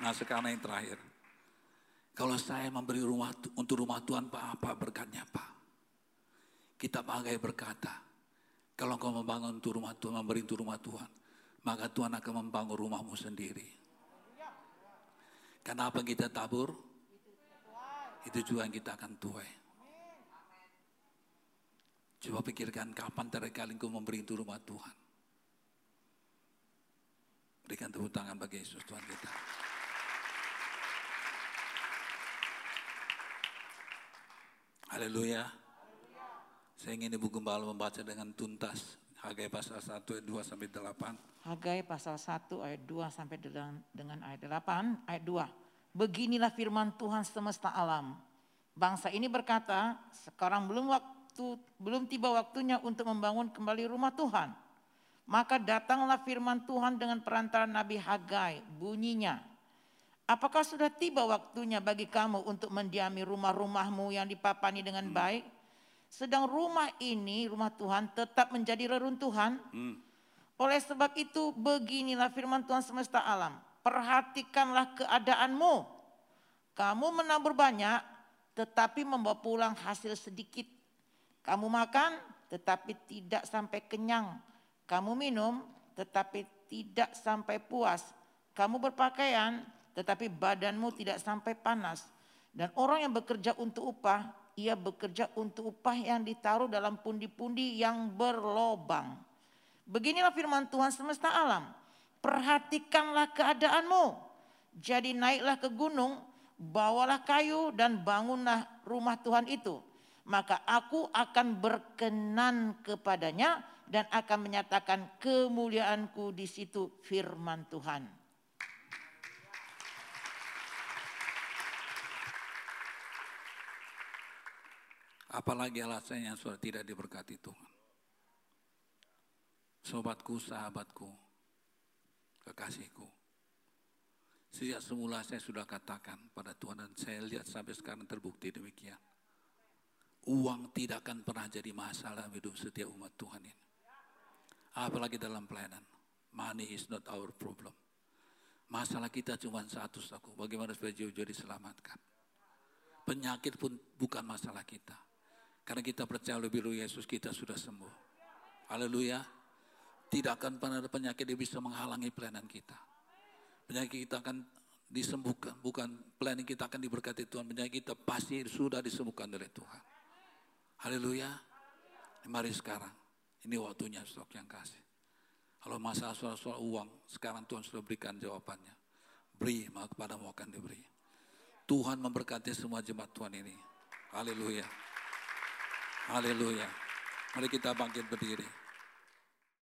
Nah sekarang yang terakhir. Kalau saya memberi rumah untuk rumah Tuhan, Pak, apa berkatnya Pak? Kita bagai berkata, kalau kau membangun untuk rumah Tuhan, memberi untuk rumah Tuhan, maka Tuhan akan membangun rumahmu sendiri. Karena apa kita tabur, itu juga yang kita akan tuai. Coba pikirkan kapan terakhir kali kau memberi untuk rumah Tuhan. Berikan tepuk tangan bagi Yesus Tuhan kita. Haleluya. Saya ingin Ibu Gembala membaca dengan tuntas Hagai pasal 1 ayat 2 sampai 8. Hagai pasal 1 ayat 2 sampai dengan ayat 8, ayat 2. Beginilah firman Tuhan semesta alam. Bangsa ini berkata, sekarang belum waktu belum tiba waktunya untuk membangun kembali rumah Tuhan. Maka datanglah firman Tuhan dengan perantara Nabi Hagai, bunyinya, Apakah sudah tiba waktunya bagi kamu untuk mendiami rumah-rumahmu yang dipapani dengan baik? Sedang rumah ini, rumah Tuhan tetap menjadi reruntuhan. Hmm. Oleh sebab itu beginilah firman Tuhan semesta alam. Perhatikanlah keadaanmu. Kamu menabur banyak tetapi membawa pulang hasil sedikit. Kamu makan tetapi tidak sampai kenyang. Kamu minum tetapi tidak sampai puas. Kamu berpakaian tetapi badanmu tidak sampai panas. Dan orang yang bekerja untuk upah ia bekerja untuk upah yang ditaruh dalam pundi-pundi yang berlobang. Beginilah firman Tuhan semesta alam. Perhatikanlah keadaanmu. Jadi naiklah ke gunung, bawalah kayu dan bangunlah rumah Tuhan itu. Maka aku akan berkenan kepadanya dan akan menyatakan kemuliaanku di situ firman Tuhan. Apalagi alasan yang sudah tidak diberkati Tuhan. Sobatku, sahabatku, kekasihku. Sejak semula saya sudah katakan pada Tuhan dan saya lihat sampai sekarang terbukti demikian. Uang tidak akan pernah jadi masalah hidup setiap umat Tuhan ini. Apalagi dalam pelayanan. Money is not our problem. Masalah kita cuma satu saku. Bagaimana supaya jauh-jauh diselamatkan. Penyakit pun bukan masalah kita. Karena kita percaya lebih dulu Yesus kita sudah sembuh. Haleluya. Tidak akan pernah ada penyakit yang bisa menghalangi pelayanan kita. Penyakit kita akan disembuhkan. Bukan pelayanan kita akan diberkati Tuhan. Penyakit kita pasti sudah disembuhkan oleh Tuhan. Haleluya. Mari sekarang. Ini waktunya stok yang kasih. Kalau masalah soal-soal uang, sekarang Tuhan sudah berikan jawabannya. Beri, maka kepadamu akan diberi. Tuhan memberkati semua jemaat Tuhan ini. Haleluya. Haleluya. Mari kita bangkit berdiri.